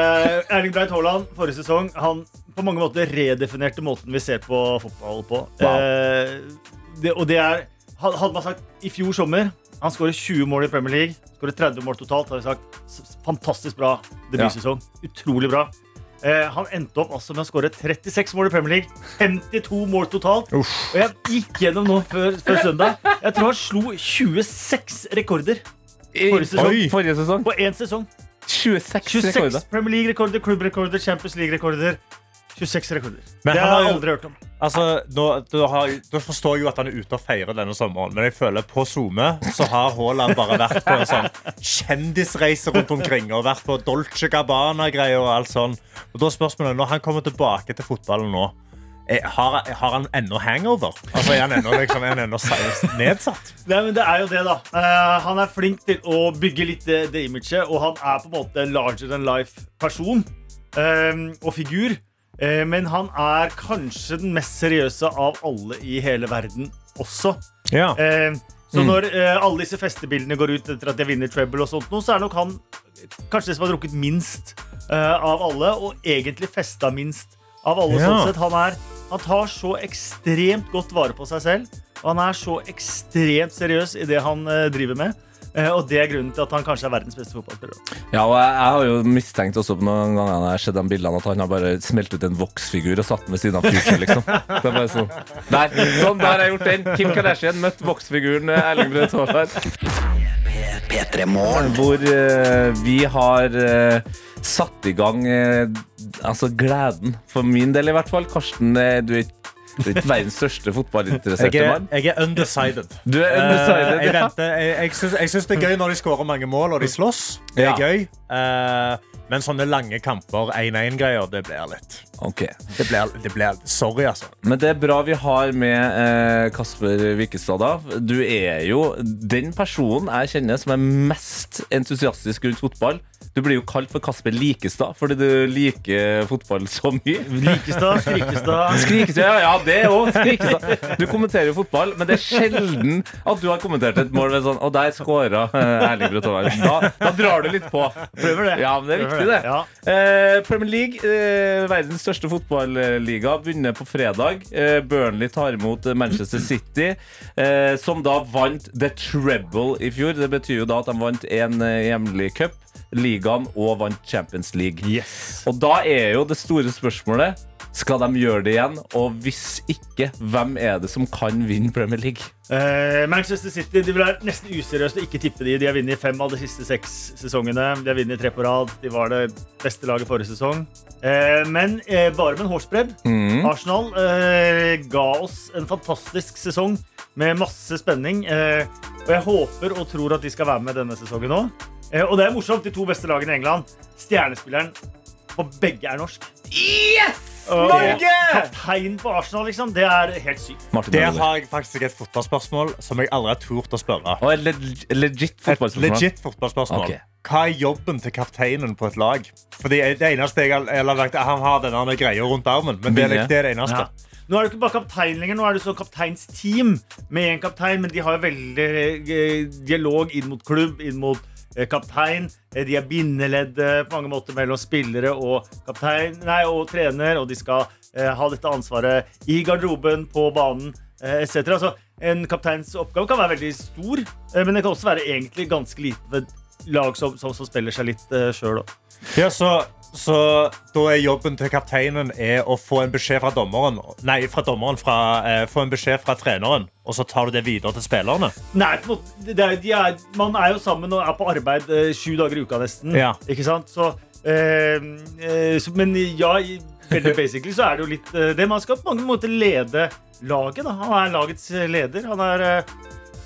Erling Breit Haaland forrige sesong. Han på mange måter redefinerte måten vi ser på fotball på. Eh, det, og det er Hadde man sagt i fjor sommer Han skårer 20 mål i Premier League, skårer 30 mål totalt, har vi sagt fantastisk bra debutsesong. Utrolig bra. Eh, han endte opp altså med å skåre 36 mål i Premier League. 52 mål totalt. Og jeg gikk gjennom nå før, før søndag. Jeg tror han slo 26 rekorder forrige sesong. Oi. Forrige sesong. På én sesong. 26, 26 rekorder. Premier League-rekorder, klubbrekorder, Champions League-rekorder. 26 rekorder. Men det han har jeg aldri hørt om. Altså, nå, du, har, du, forstår jo at han er ute og feirer denne sommeren, men jeg føler på SoMe så har Haaland bare vært på en sånn kjendisreise rundt omkring og vært på Dolce Gabbana-greier og alt sånn. Og da spørsmålet, når han kommer tilbake til fotballen nå, er, har, har han ennå hangover? Altså, er han ennå liksom, nedsatt? Nei, men det er jo det, da. Uh, han er flink til å bygge litt det, det imaget, og han er på en måte larger than life-person eh, og figur. Eh, men han er kanskje den mest seriøse av alle i hele verden også. Ja. Eh, så når eh, alle disse festebildene går ut etter at de vinner treble, og sånt, så er nok han kanskje det som har drukket minst av alle, og egentlig festa minst av alle. Ja. Sånn sett. Han, er, han tar så ekstremt godt vare på seg selv, og han er så ekstremt seriøs i det han driver med. Eh, og det er grunnen til at han kanskje er verdens beste fotballspiller. Ja, og jeg, jeg har jo mistenkt også på noen ganger når jeg har sett de bildene at han har bare smelt ut en voksfigur og satt den ved siden av Future, liksom. Det er bare sånn. Der, sånn, der har jeg gjort den. Kim Kardashian møtt voksfiguren eh, Erling Braut Haaland. P3 Morgen. Hvor uh, vi har uh, satt i gang uh, altså gleden, for min del i hvert fall. Karsten, du er ikke er verdens største fotballinteresserte er, mann. jeg er undecided. Du er undecided, undecided. jeg ja. venter. Jeg, jeg, syns, jeg syns det er gøy når de skårer mange mål og de slåss. Det er Ja. gøy. Uh, men sånne lange kamper, 1-1-greier, det blir litt okay. det blir, det blir, Sorry, altså. Men det er bra vi har med eh, Kasper Wikestad. da. Du er jo den personen jeg kjenner som er mest entusiastisk rundt fotball. Du blir jo kalt for Kasper Likestad fordi du liker fotball så mye. Likestad, Skrikestad Skrikestad, ja, ja, det òg. Skrikestad. Du kommenterer jo fotball, men det er sjelden at du har kommentert et mål med sånn Og der scora eh, Erling Braut Haaland. Da, da drar du litt på. Prøver det. Ja, men det er viktig, det. Ja. Eh, Premier League, eh, verdens største fotballiga, begynner på fredag. Eh, Burnley tar imot Manchester City, eh, som da vant The Treble i fjor. Det betyr jo da at de vant en eh, hjemlig cup, ligaen og vant Champions League. Og da er jo det store spørsmålet skal de gjøre det igjen? Og hvis ikke, hvem er det som kan vinne Premier League? Eh, Manchester City de vil være nesten useriøst å ikke tippe de. De har vunnet fem av de siste seks sesongene. De har vunnet tre på rad. De var det beste laget forrige sesong. Eh, men eh, bare med en hårsbredd. Arsenal eh, ga oss en fantastisk sesong med masse spenning. Eh, og jeg håper og tror at de skal være med denne sesongen òg. Eh, og det er morsomt, de to beste lagene i England. Stjernespilleren på begge er norsk. Yes! Norge! Kaptein på Arsenal, liksom. Det er helt sykt. Martin Der har jeg faktisk et fotballspørsmål som jeg aldri har turt å spørre. Og et legit, legit Et legit fotballspørsmål. Okay. Hva er jobben til kapteinen på et lag? Fordi det eneste jeg har, lagt, Han har denne greia rundt armen, men det er, det er det eneste. Ja. Nå er det ikke bare kaptein lenger, nå er det sånn kapteinsteam med en kaptein, men de har jo veldig eh, dialog inn mot klubb, inn mot kaptein. Eh, De er bindeledd på mange måter mellom spillere og kaptein, nei, og trener, og de skal eh, ha dette ansvaret i garderoben, på banen, eh, etc. Altså, en kapteins oppgave kan være veldig stor, eh, men det kan også være egentlig ganske lite ved lag som, som, som spiller seg litt uh, sjøl. Ja, så, så da er jobben til kapteinen er å få en beskjed fra dommeren Nei, fra dommeren fra, eh, få en beskjed fra treneren, og så tar du det videre til spillerne. Nei, er, er, man er jo sammen og er på arbeid eh, sju dager i uka nesten. Ja. Ikke sant? Så, eh, eh, så, men ja, veldig basically så er det jo litt eh, det. Man skal på mange måter lede laget. Da. Han er lagets eh, leder. Han er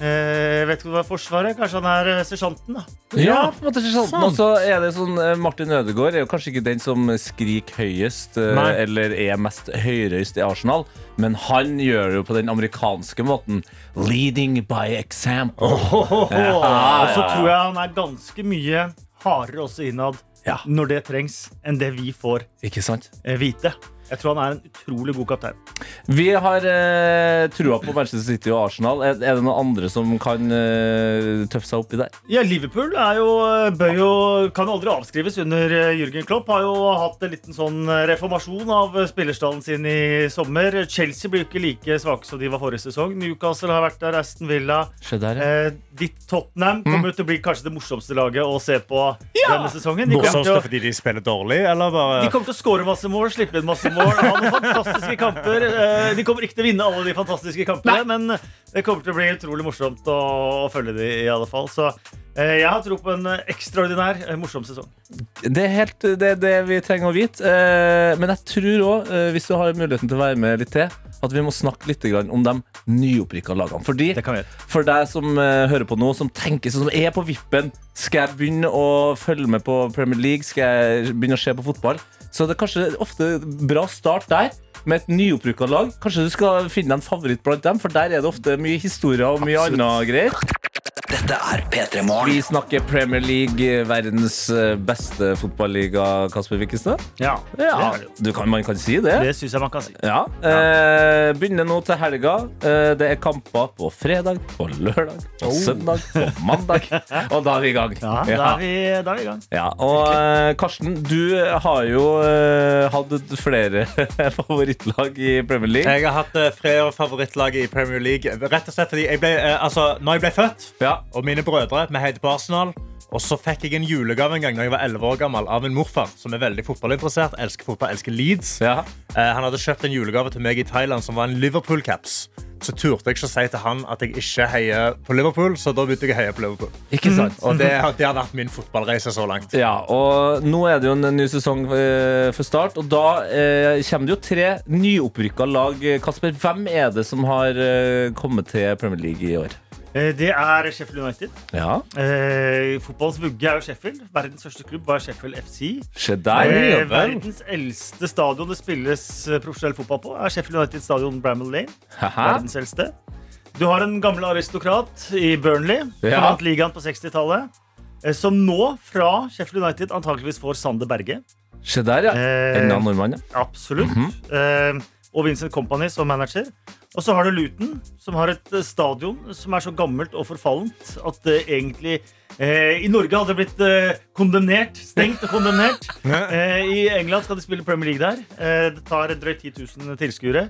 eh, eh, vet ikke hva Forsvaret. Kanskje han er eh, sersjanten, da. Ja, på en måte sersjanten. Og så er det sånn eh, Martin Ødegaard er jo kanskje ikke den som skriker høyest Nei. eller er mest høyrøyst i Arsenal, men han gjør det jo på den amerikanske måten. Leading by example. Og så tror jeg han er ganske mye hardere også innad Ja. når det trengs, enn det vi får Ikke sant? vite. Jeg tror han er en utrolig god kaptein. Vi har eh, trua på Manchester City og Arsenal. Er, er det noen andre som kan eh, tøffe seg oppi der? Ja, Liverpool er jo, bør jo, kan aldri avskrives under eh, Jürgen Klopp. Har jo hatt en liten sånn eh, reformasjon av eh, spillerstallen sin i sommer. Chelsea blir jo ikke like svake som de var forrige sesong. Newcastle har vært der, Aston Villa. Der, ja. Eh, ditt Tottenham kommer jo til å bli kanskje det morsomste laget å se på denne sesongen. De kommer, til å, fordi de spiller dårlig, eller bare de kommer til å skåre masse mål, slippe inn masse mål, Han har fantastiske kamper. Eh, de kommer ikke til å vinne alle de fantastiske kampene, men det kommer til å bli utrolig morsomt å, å følge de i alle fall. Så eh, jeg har tro på en ekstraordinær eh, morsom sesong. Det er helt det, er det vi trenger å vite. Eh, men jeg tror òg, hvis du har muligheten til å være med litt til, at vi må snakke litt om de nyopprykka lagene. Fordi for deg som hører på nå, som tenker sånn, som er på vippen Skal jeg begynne å følge med på Premier League? Skal jeg begynne å se på fotball? Så det er kanskje ofte bra start der. Med et nyopprykka lag. Kanskje du skal finne en favoritt blant dem, for der er det ofte mye historier og mye annet greier. Dette er P3 Morgen. Vi snakker Premier League, verdens eh, beste fotballiga, Kasper Wikkestad. Ja, Ja, du kan, man kan si det. det syns jeg man kan si. Ja. Eh, begynner nå til helga. Eh, det er kamper på fredag, på lørdag, på søndag, på mandag. Og da er vi i gang. Ja, da er vi, da er vi i gang. Ja, og eh, Karsten, du har jo eh, hatt flere favorittlag i Premier League. Jeg har hatt eh, flere favorittlag i Premier League. Rett og slett fordi jeg ble, eh, altså, når jeg ble født, Ja. Og mine brødre Vi heide på Arsenal. Og så fikk jeg en julegave en gang da jeg var 11 år gammel av min morfar, som er veldig fotballinteressert. Elsker fotball, elsker Leeds. Ja. Eh, han hadde kjøpt en julegave til meg i Thailand som var en Liverpool-caps. Så turte jeg ikke å si til han at jeg ikke heier på Liverpool, så da begynte jeg å heie på Liverpool. Ikke sant? Og det, har- det har vært min fotballreise så langt. Ja, og nå er det jo en ny sesong eh, for start, og da eh, kommer det jo tre nyopprykka lag. Kasper, hvem er det som har eh, kommet til Premier League i år? Eh, Det er Sheffield United. Ja, Eh, fotballens vugge er jo Sheffield. Verdens største klubb var Sheffield FC. der. Eh, verdens eldste stadion det spilles eh, profesjonell fotball på, er Sheffield United stadion Bramall Lane. Haha. Verdens eldste. Du har en gammel aristokrat i Burnley, som Ja. vant ligaen på 60-tallet. eh, Som nå, fra Sheffield United, antakeligvis får Sander Berge. Se der, ja. Eh, Enda nordmann, ja. Absolutt. Mhm. eh, og Vincent Company som manager. Og så har du Luton, som har et eh, stadion som er så gammelt og forfallent at det egentlig eh, I Norge hadde det blitt eh, kondemnert. Stengt og kondemnert. Eh, I England skal de spille Premier League der. Eh, det tar drøyt 10 000 tilskuere.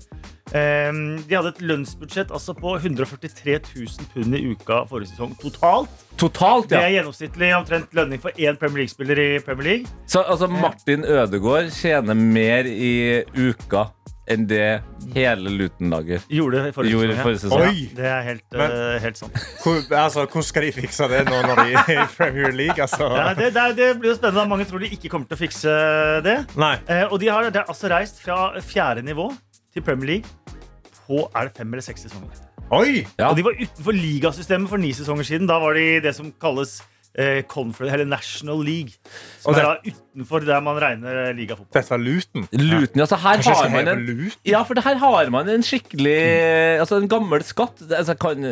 Eh, de hadde et lønnsbudsjett altså på 143 000 pund i uka forrige sesong totalt. Totalt, Det er gjennomsnittlig omtrent lønning for én Premier League-spiller i Premier League. Så altså, Martin Ødegaard tjener mer i uka enn det hele Luton-laget Gjorde i forrige gjorde sesong. ja. forrige sesong. Oi! Det er helt, Men- uh, helt sant. Hvor, altså, hvordan skal de fikse det nå når de er i Premier League? Altså? Ja, det, det, det blir jo spennende. Mange tror de ikke kommer til å fikse det. Nei. Eh, og de har de har altså reist fra fjerde nivå til Premier League på er det fem eller seks sesonger. Oi! Ja. Og de var utenfor ligasystemet for ni sesonger siden. Da var de det som kalles National League. Som Og det- er da utenfor der man regner eh, ligafotball. Dette er Luton. Luton, altså her har man en ja, for det her har man en skikkelig Altså en gammel skatt. Altså, kan,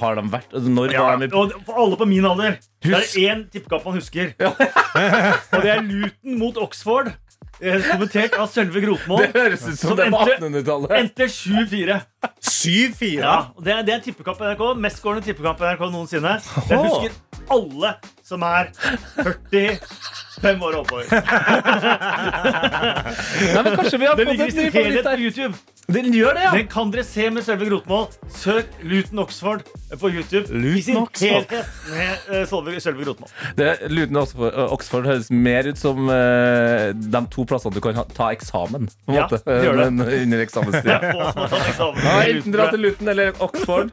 har de vært altså, Når Ja, var de og for alle på min alder Det er én tippekamp man husker. og det er Luton mot Oxford. eh, Kommentert av Sølve Grotmål. Det høres ut som Som det på 1800-tallet. Endte 7-4. 7-4. Ja, det, er- det er tippekamp på NRK. Mestskårende tippekamp på NRK noensinne. Jeg husker alle som er 45 år oppover. Nei, men kanskje vi har Den fått ligger i sin ny favoritt helhet på der. YouTube. Den gjør det, ja. Den kan dere se med Sølve Grotmål. Søk Luton Oxford på YouTube. I Luton sin Oxford. helhet med eh, Sølve Sølve Grotmål. Det, Luton Oxford, Oxford høres mer ut som eh, de to plassene du kan ha, ta eksamen. På en Ja, måte, det gjør det. Men under Det er få som har tatt eksamen. Ja, i enten Luton, dra tror til. Luton eller Oxford.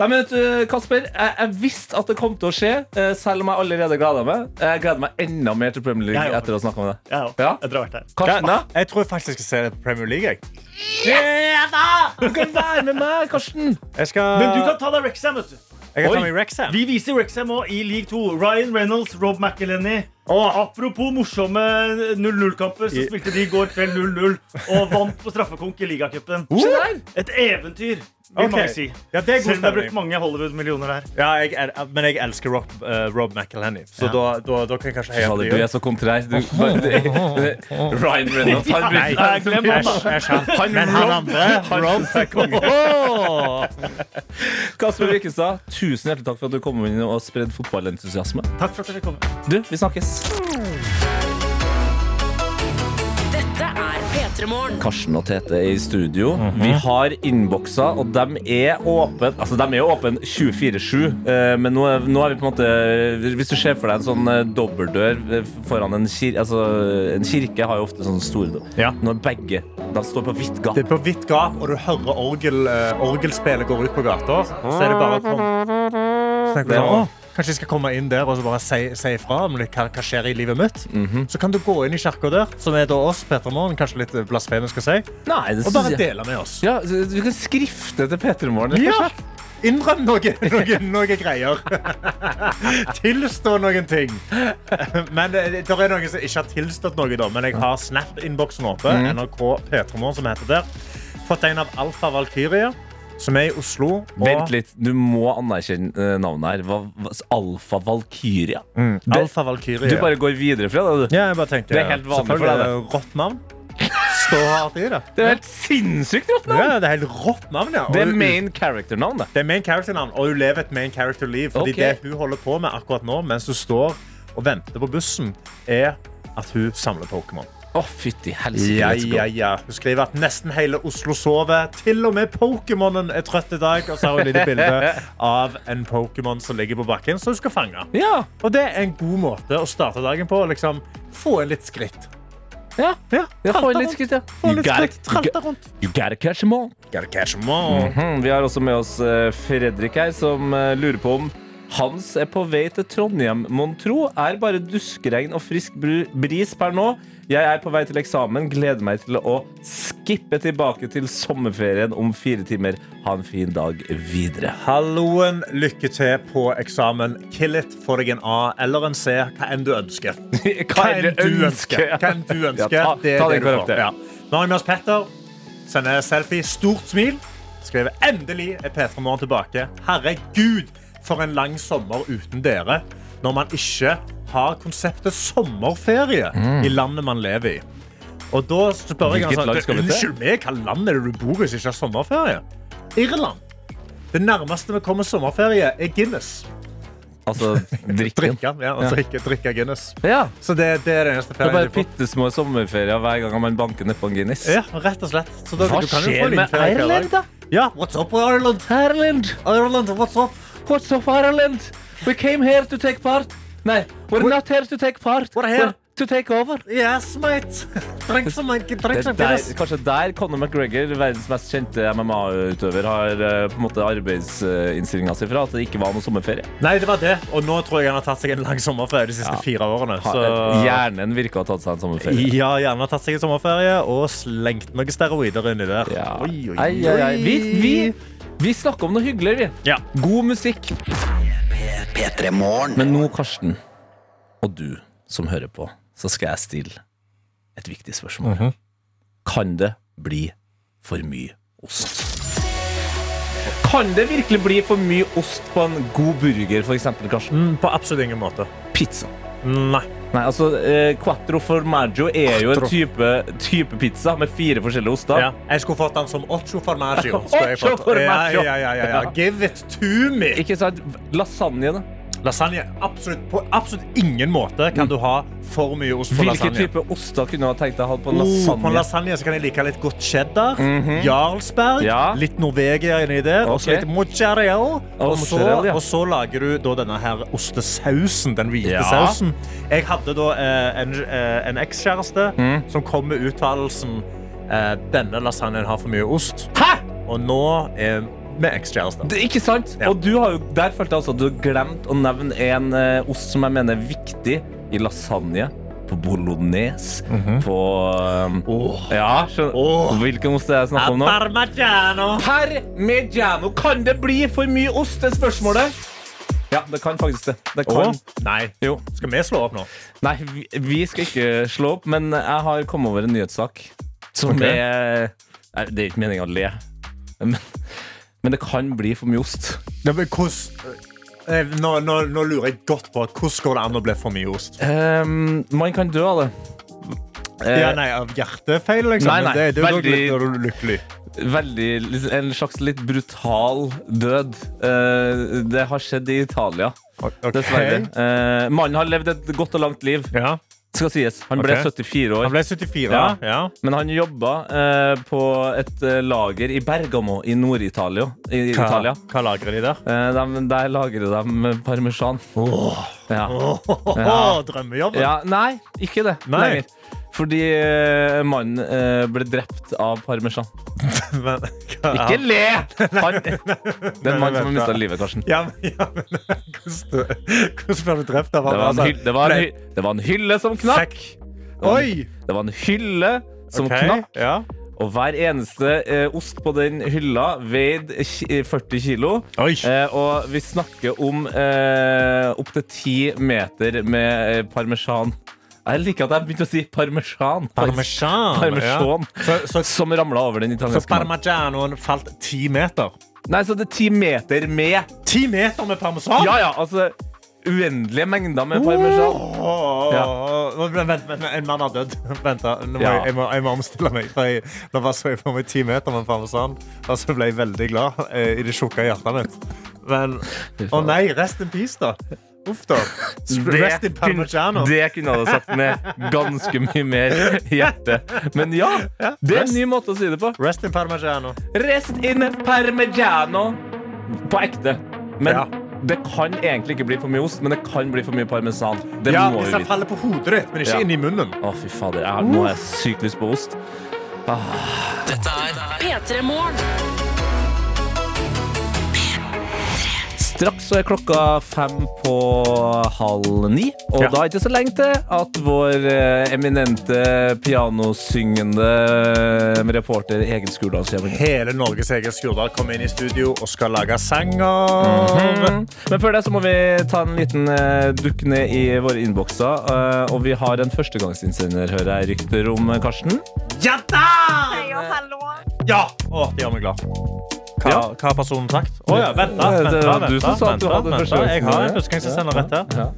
Nei, men vet du, Kasper, jeg, jeg visste at det kom til å skje, eh, selv om jeg allerede gleda meg. Jeg gleder meg enda mer til Premier League Jeg etter å ha snakka med deg. Ja, ja. Jeg tror jeg har vært der. Karsten, da? Jeg tror jeg faktisk skal se det på Premier League. Jeg, Du kan være med meg, Karsten! jeg skal Men du kan ta deg Rexham, vet du. Jeg kan Oi. ta meg Wrexham. Vi viser Rexham òg i league 2. Ryan Reynolds, Rob McElhenney. Og apropos morsomme 0-0-kamper, så spilte de i går kveld 0-0 og vant på straffekonk i ligacupen. Et eventyr vil Ok. mange si. Ja, det er god Selv om det har brukt mange Hollywood-millioner der. Ja, jeg, er, men jeg elsker Rob, uh, Rob McElhenney, så Ja. da, da, da kan jeg kanskje heie på dem. du er så kontrær. Du, Ryan Reynolds han Nei, bruker glem han, da. Men han andre, Rob er konge. Kasper Wikestad, tusen hjertelig takk for at du kom inn og spredde fotballentusiasme. Takk for at dere kom. Du, vi snakkes. Karsten og Tete er i studio. Vi har innbokser, og de er åpne Altså, de er jo åpne 24-7, eh, men nå er, nå er vi på en måte Hvis du ser for deg en sånn eh, dobbeltdør eh, foran en kirke Altså, en kirke har jo ofte sånne store dør. Ja. Når begge de står på vidt gap. Det er på vidt gap, og du hører orgel, eh, orgelspillet går ut på gata. Så er det bare å komme. Så tenker du Det sånn, var- «Åh, Kanskje jeg skal komme inn der og så bare si, si ifra om hva, hva skjer i livet mitt. Mhm. Så kan du gå inn i kirka der, som er da oss, Peter Morgen, kanskje litt blasfemisk å si, Nei, det og bare jeg dele med oss. Ja, Du kan skrifte til P3 Morgen. Ja. Innrøm noe, noe, noe greier. Tilstå noen ting. Men det, det er noen som ikke har tilstått noe, da. Men jeg har Snap-innboksen åpen. NRK P3morgen, som heter der. Fått en av Alfa Valkyrie, som er i Oslo. og- Vent litt, du må anerkjenne eh, navnet her. Alfa Valkyria. Mm, Det- Alfa Valkyria. Du bare går videre fra det, du. Ja, jeg bare tenkte, Det er helt vanlig for deg, det Rått navn. Står hardt i det. Det er helt sinnssykt rått navn! Ja, det er helt rått navn, ja. Det er main character-navn, det. Det er main character-navn, og hun lever et main character-liv. Fordi okay. det hun holder på med akkurat nå, mens hun står og venter på bussen, er at hun samler Pokémon. Å, fytti helsike. Ja, ja, ja. Hun skriver at nesten hele Oslo sover. Til og med Pokémonen er trøtt i dag. Og så har hun et lite bilde av en Pokémon som ligger på bakken, som hun skal fange. Ja, Og det er en god måte å starte dagen på. Liksom, få en litt skritt. ja. Ja, ja få litt skritt, ja. Få litt skritt. you, Tralta rundt. you gotta catch them all. Gotta catch them all. Mhm, Vi har også med oss eh, Fredrik her, som eh, lurer på om Hans er på vei til Trondheim, mon tro. Er bare duskregn og frisk bris per nå. Jeg er på vei til eksamen. Gleder meg til å skippe tilbake til sommerferien om fire timer. Ha en fin dag videre. Halloen, lykke til på eksamen. Kill it, få deg en A eller en C, hva enn du ønsker. Hva enn du ønsker. Hva enn du ønsker. Ja, ta- det er ta det du får. Ja. Nå har vi med oss Petter. Sender selfie. Stort smil. Skriver endelig er Petra Morgen tilbake. Herregud, for en lang sommer uten dere. Når man ikke har konseptet sommerferie i landet man lever i. Og da spør jeg altså? Unnskyld meg, hva land er det du bor i som ikke har sommerferie? Irland. Det nærmeste vi kommer sommerferie, er Guinness. Altså drikken. Drikke, ja, og drikke, drikke Guinness. Ja. Så det, det er det eneste Det er ferien bare bitte små sommerferier hver gang man banker nedpå en Guinness. Ja, rett og slett. Så da, Hva skjer med Ireland, da? Ja, what's up with Ireland? Ireland! Ireland, what's up? What's up, Ireland? We came here to take part. Nei, we're not here to take part. We're here. To take over. Yes, mate. Drink some, drink Det der, kanskje der Conor McGregor, verdens mest kjente MMA-utøver, har eh, på en måte arbeidsinnstillinga si fra. At det ikke var noe sommerferie. Nei, det var det. Og nå tror jeg han har tatt seg en lang sommerferie de siste Ja. fire årene. Så... Hjernen virker å ha tatt seg en sommerferie. Ja, hjernen har tatt seg en sommerferie og slengt noen steroider inni der. Ja. Oi, oi, Ai, ai, ai. Vi, vi, oi. vi snakker om noe hyggelig, vi. Ja. God musikk. P3 Men nå, Karsten, og du som hører på, så skal jeg stille et viktig spørsmål. Mhm. Kan det bli for mye ost? Kan det virkelig bli for mye ost på en god burger, f.eks.? Mm, på absolutt ingen måte. Pizza. Nei. Nei, altså, eh, Quattro formaggio er jo en type, type pizza med fire forskjellige oster. Ja. Jeg skulle fått den som ocho formaggio. Ocho formaggio. Ja, ja, ja, ja, ja. Give it to me! Ikke sant? Lasagne, da. Lasagne. Absolutt, på absolutt ingen måte kan du ha for mye ost på Hvilke lasagne. type oster kunne du ha tenkt deg å ha på en Oh, lasagne? på en lasagne så kan jeg like litt godt cheddar, Jarlsberg, Ja. litt Norvegia inni der, og så Ok. litt mozzarella. Og, så, mozzarella, ja. og så lager du da denne her ostesausen, den hvite Ja. sausen. Jeg hadde da eh, en, eh, en ekskjæreste Mm. som kom med uttalelsen eh, denne lasagnen har for mye ost. Hæ?! Og nå er ekskjærester. Det, ikke sant? Ja. Og du har jo, der følte jeg altså at du har glemt å nevne en uh, ost som jeg mener er viktig i lasagne. På bolognese. På um, Ja, skjønner oh. Hvilken ost er det jeg snakker om nå? Parmigiano. Parmigiano. Kan det bli for mye ost? Det er spørsmålet. Ja, det kan faktisk det. det kan. Åh, Nei. Jo. Skal vi slå opp nå? Nei, vi, vi skal ikke slå opp, men jeg har kommet over en nyhetssak som okay. er Nei, Det er ikke meningen å le. Men Men det kan bli for mye ost. Ja, men hvordan eh, nå, nå, nå lurer jeg godt på hvordan går det an å bli for mye ost. Um, man kan dø av det. Eh, Ja, nei, Av hjertefeil, liksom? Nei, nei, det, det, er jo veldig- litt- lykkelig. veldig, en slags litt brutal død. Uh, det har skjedd i Italia, Ok. dessverre. Uh, mannen har levd et godt og langt liv, Ja. Skal sies. Han ble okay. 74 år. Han ble 74, Ja. ja. Men han jobba eh, på et eh, lager i Bergamo i Nord-Italia. Hva, hva lagrer de der? Eh, de, der lagrer de parmesan. Ja. Åh, Ja. Drømmejobben. ja. Nei, ikke det Nei. lenger. Fordi eh, mannen eh, ble drept av parmesan. Men, hva- Ikke le! Han, det er en mann som har mista livet, Karsten. Ja, men, ja, men hvordan, hvordan ble du drept av Det var, en Altså, hylle, det, var en, hy- det var en hylle som knakk. Oi! Det var en hylle som okay, knakk. Ja. Og hver eneste eh, ost på den hylla veide 40 kilo. Eh, og vi snakker om eh, opptil 10 meter med eh, parmesan. Jeg liker at jeg begynte å si parmesan. Parmesan. Parmesan. Ja. Så, så, Som ramla over den italienske Så parmigianoen falt ti meter. Nei, så det er ti meter med Ti meter med parmesan? Ja, ja, altså Uendelige mengder med parmesan. Oh, Ja. Vent, vent, vent, en mann har dødd. Vent, da. Må Ja. jeg, jeg, må, jeg må omstille meg. For jeg, nå så jeg for meg ti meter med parmesan, og så ble jeg veldig glad eh, i det tjukke hjertet mitt. Men Å nei, rest in peace, da. Uff, da. Rest in parmigiano. det kunne jeg ha sagt med ganske mye mer hjerte. Men ja, det er en ny måte å si det på. Rest in parmigiano. Rest in parmigiano. På ekte. Men Ja. det kan egentlig ikke bli for mye ost, men det kan bli for mye parmesan. Det Ja, må hvis jeg faller på hodet ditt, men ikke Ja. inn i munnen. Å, fy fader. Jeg nå har jeg sykt lyst på ost. Dette er P3 Morgen. Straks så er klokka fem på halv ni. Og Ja. da er det ikke så lenge til at vår eh, eminente pianosyngende reporter Egil Skurdal kommer. Hele Norges Egil Skurdal kommer inn i studio og skal lage sanger. Mm. Men før det så må vi ta en liten uh, dukk ned i våre innbokser. eh, og vi har en førstegangsinnsender, hører jeg rykter om, eh, Karsten. Ja da! Hei og hallo. Ja! Å, det gjør meg glad. Hva, Ja. har personen sagt? Å ja, vent da. Vent da, du vent som da, vent da, vent da. Jeg har en førstegangsinnsender rett her. Ja.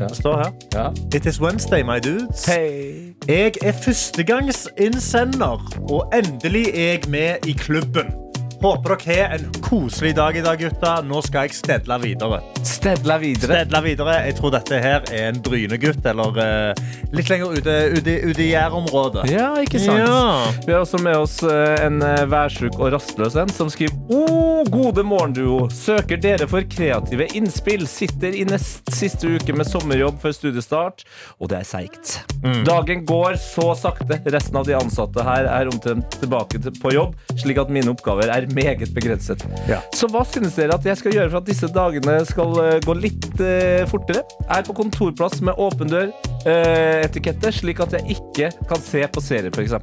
Det står her. Ja. It is Wednesday, my dudes. Hey. Jeg er førstegangsinnsender, og endelig er jeg med i klubben. Håper dere har en koselig dag i dag, gutta. Nå skal jeg stedle videre. Stedle videre. Stedle videre. Jeg tror dette her er en Bryne-gutt, eller uh, litt lenger ute, ute, ute i Jærområdet. Ja, ikke sant? Ja. Vi har også med oss eh, en eh, værsjuk og rastløs en som skriver oh, gode morgenduo. Søker dere for kreative innspill. Sitter i nest siste uke med sommerjobb før studiestart, og det er seigt. Mm. Dagen går så sakte. Resten av de ansatte her er omtrent tilbake til- på jobb, slik at mine oppgaver er meget begrenset. Ja. Så hva synes dere at jeg skal gjøre for at disse dagene skal eh, gå litt eh, fortere? Er på kontorplass med åpen dør, eh, slik at jeg ikke kan se på serier, f.eks.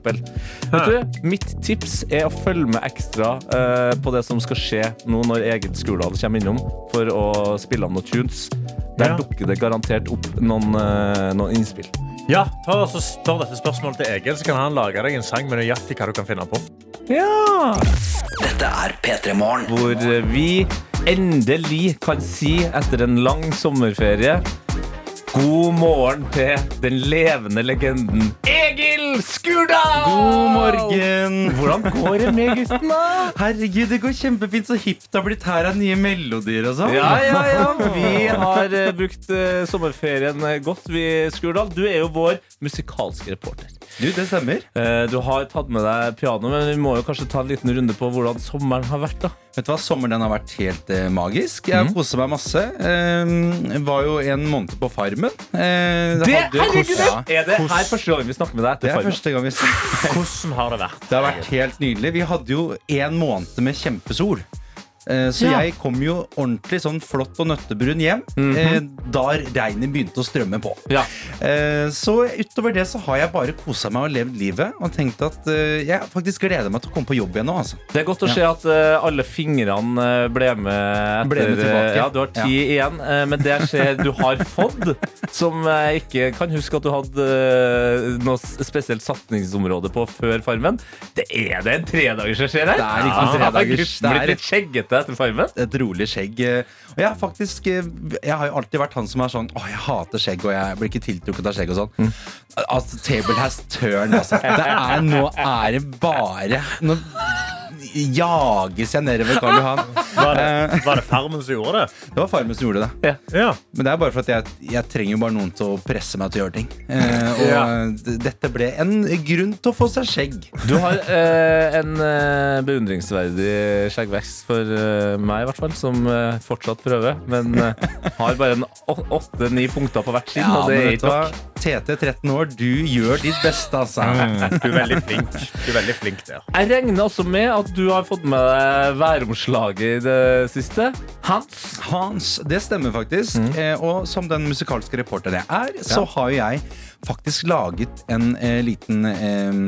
Mitt tips er å følge med ekstra eh, på det som skal skje nå når Egil Skurdal kommer innom for å spille av noen tunes. Der Ja. dukker det garantert opp noen, eh, noen innspill. Ja, ta så Spør dette spørsmålet til Egil, så kan han lage deg en sang med nøyaktig hva du kan finne på. Ja! Dette er P3 Morgen. hvor vi endelig kan si etter en lang sommerferie God morgen til den levende legenden Egil Skurdal! God morgen! Hvordan går det med gutten, da? Herregud, det går kjempefint. Så hipt det har blitt her av nye melodier og sånn. Ja, ja, ja. Vi har eh, brukt eh, sommerferien eh, godt, vi, Skurdal. Du er jo vår musikalske reporter. Du, det stemmer. Eh, du har tatt med deg piano, men vi må jo kanskje ta en liten runde på hvordan sommeren har vært. da Vet du hva, Sommeren den har vært helt eh, magisk. Jeg har Mhm. koset meg masse. Eh, var jo en måned på Farmen. Eh, Det, hadde- herregud, Ja, Er det her første gang vi snakker med deg det etter er Farmen? første gang vi Hvordan har det vært? Det har vært helt nydelig. Vi hadde jo en måned med kjempesol. Eh, Så Ja. jeg kom jo ordentlig sånn flott og nøttebrun hjem mm -hmm. da regnet begynte å strømme på. Ja. Eh, Så utover det så har jeg bare kosa meg og levd livet og tenkt at eh, jeg faktisk gleder meg til å komme på jobb igjen nå. Altså. Det er godt å se at eh, alle fingrene eh, ble med etter Ble med tilbake. Ja, du har ti igjen. eh, men det skjer ser du har fått, som jeg ikke kan huske at du hadde eh, noe spesielt satsingsområde på før Farmen, det er det en tredagers jeg ser her. Det er ikke en Ja, tredagers, det er litt skjeggete etter Farmen. Et rolig skjegg. Og jeg har faktisk eh, Jeg har jo alltid vært han som er sånn Å, jeg hater skjegg, og jeg blir ikke tiltrukket av skjegg og sånn. Mm. Altså, table has turned, altså. Det er, nå er det bare Nå jages jeg nedover Karl Johan. Var det, var det Farmen som gjorde det? Det var Farmen som gjorde det. Ja. Men det er bare for at jeg, jeg trenger jo bare noen til å presse meg til å gjøre ting. Eh, og Ja. dette ble en grunn til å få seg skjegg. Du har eh, en eh, beundringsverdig skjeggvekst for eh, meg, i hvert fall, som eh, fortsatt prøver. Men eh, har bare åtte-ni punkter på hvert sinn, Ja, og det er ikke nok. TT 13 år, du gjør ditt beste, altså. Du er veldig flink. Du er veldig flink der. Jeg regner også med at du har fått med deg væromslaget i det siste. Hans. Hans, det stemmer faktisk. Mm. Eh, og som den musikalske reporteren jeg er, så har jo jeg faktisk laget en eh, liten eh,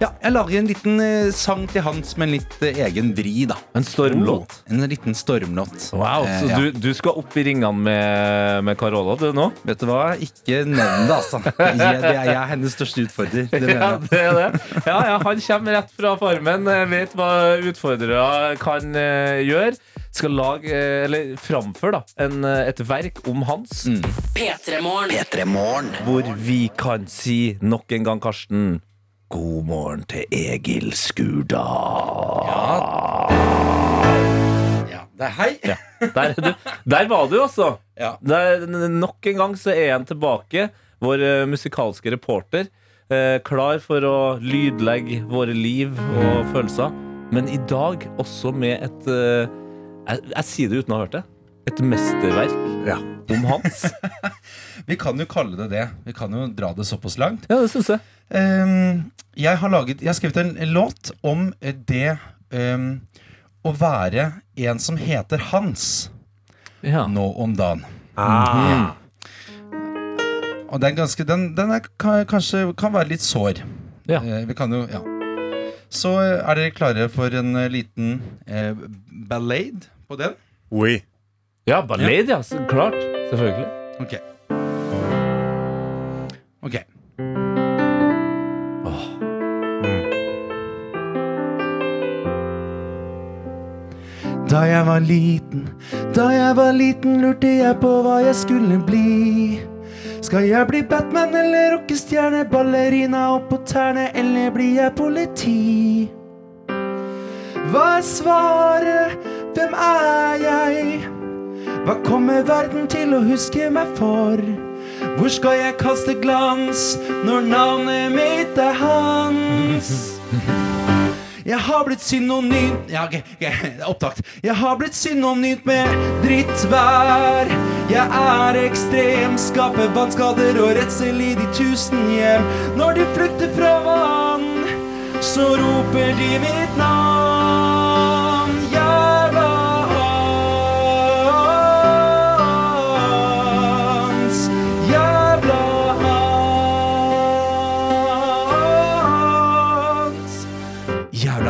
Ja, jeg lager en liten eh, sang til Hans med en litt eh, egen vri, da. En stormlåt. En liten stormlåt. Wow, Eh, Så ja. du, du skal opp i ringene med, med Carola, du nå? Vet du hva? Ikke nevn det, altså. Jeg, det er, jeg er hennes største utfordrer. Det mener Ja, jeg. det er det. Ja, ja, han kommer rett fra farmen, eh, vet hva utfordrere kan eh, gjøre. Skal lage, eh, eller framføre, da, en, eh, et verk om Hans. Mm. P3morgen. P3 Morgen. Hvor vi kan si nok en gang, Karsten God morgen til Egil Skurdal. Ja, det er hei. Ja, der, er du. der var du, altså. Ja. Der, nok en gang så er han tilbake, vår uh, musikalske reporter. Uh, klar for å lydlegge våre liv og følelser. Men i dag også med et uh, jeg, jeg sier det uten å ha hørt det. Et mesterverk Ja. Om Hans. Vi kan jo kalle det det. Vi kan jo dra det såpass langt. Ja, det synes jeg. um, jeg, har laget, jeg har skrevet en låt om det um, å være en som heter Hans Ja. nå om dagen. Ah. Og den, ganske, den, den er, kan, kanskje kan være litt sår. Ja. Uh, vi kan jo, ja. Så eh, er dere klare for en eh, liten eh, ballade på den? Oui. Ja, ballade, ja. Så klart. Selvfølgelig. Ok. Ok. Da jeg var liten, da jeg var liten, lurte jeg på hva jeg skulle bli. Skal jeg bli Batman eller rockestjerne, ballerina opp på tærne, eller blir jeg politi? Hva er svaret? Hvem er jeg? Hva kommer verden til å huske meg for? Hvor skal jeg kaste glans når navnet mitt er Hans? Jeg har blitt synonymt Ja, okay, okay, opptakt. Jeg har blitt synonymt med drittvær. Jeg er ekstrem, skaper vannskader og redsel i de tusen hjem. Når de flykter fra vann, så roper de mitt navn.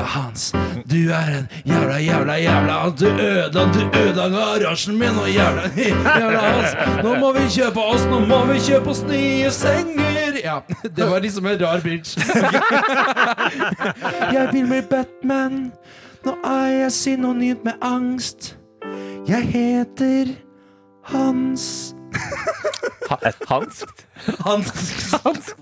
Jævla Hans, du er en jævla, jævla, jævla Du ødela, du ødela garasjen min og jævla, jævla Hans. Nå må vi kjøpe oss, nå må vi kjøpe oss nye senger. Ja, det var liksom en rar bridge Jeg vil bli Batman. Nå er jeg synonymt med angst. Jeg heter Hans. Hans? Hans. Hans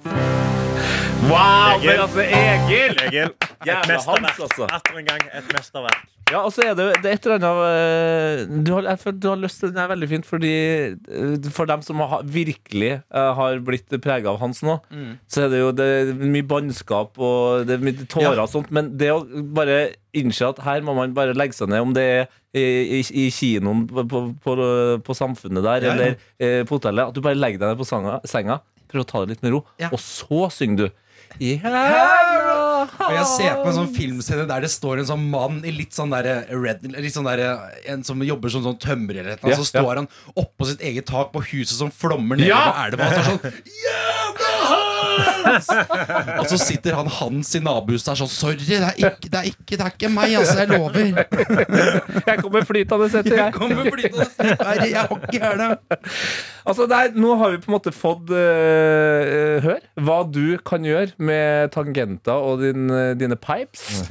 Wow! Egil. Men altså, Egil! Egil, et mesterverk. Hans, altså. Atter en gang et mesterverk. Ja, og så er det, det er et eller annet eh, du har, jeg føler du har lyst til Den er veldig fint, fordi eh, for dem som har, virkelig eh, har blitt prega av Hans nå, så er det jo det er mye bannskap og det er mye tårer Ja. og sånt, men det å bare innse at her må man bare legge seg ned, om det er i, i, i kinoen på, på, på, på samfunnet der, Ja, ja. eller eh, på hotellet, at du bare legger deg ned på sanga, senga, prøver å ta det litt med ro, Ja. og så synger du Jævla Og jeg ser på en sånn filmscene der det står en sånn mann i litt sånn derre red Litt sånn der, En som jobber som sånn tømrer eller noe. Ja, Så står han oppå sitt eget tak på huset som flommer ned Ja! elva. Og så er sånn Jævla Hans! Og så sitter han Hans i nabohuset der sånn Sorry, det er ikke, det er ikke, det er ikke meg, altså. Jeg lover. Jeg kommer flytende etter, Jeg jeg. kommer flytende. setter Jeg har ikke hjerne. Altså, nei, nå har vi på en måte fått uh, høre hva du kan gjøre med tangenter og din, eh, dine pipes.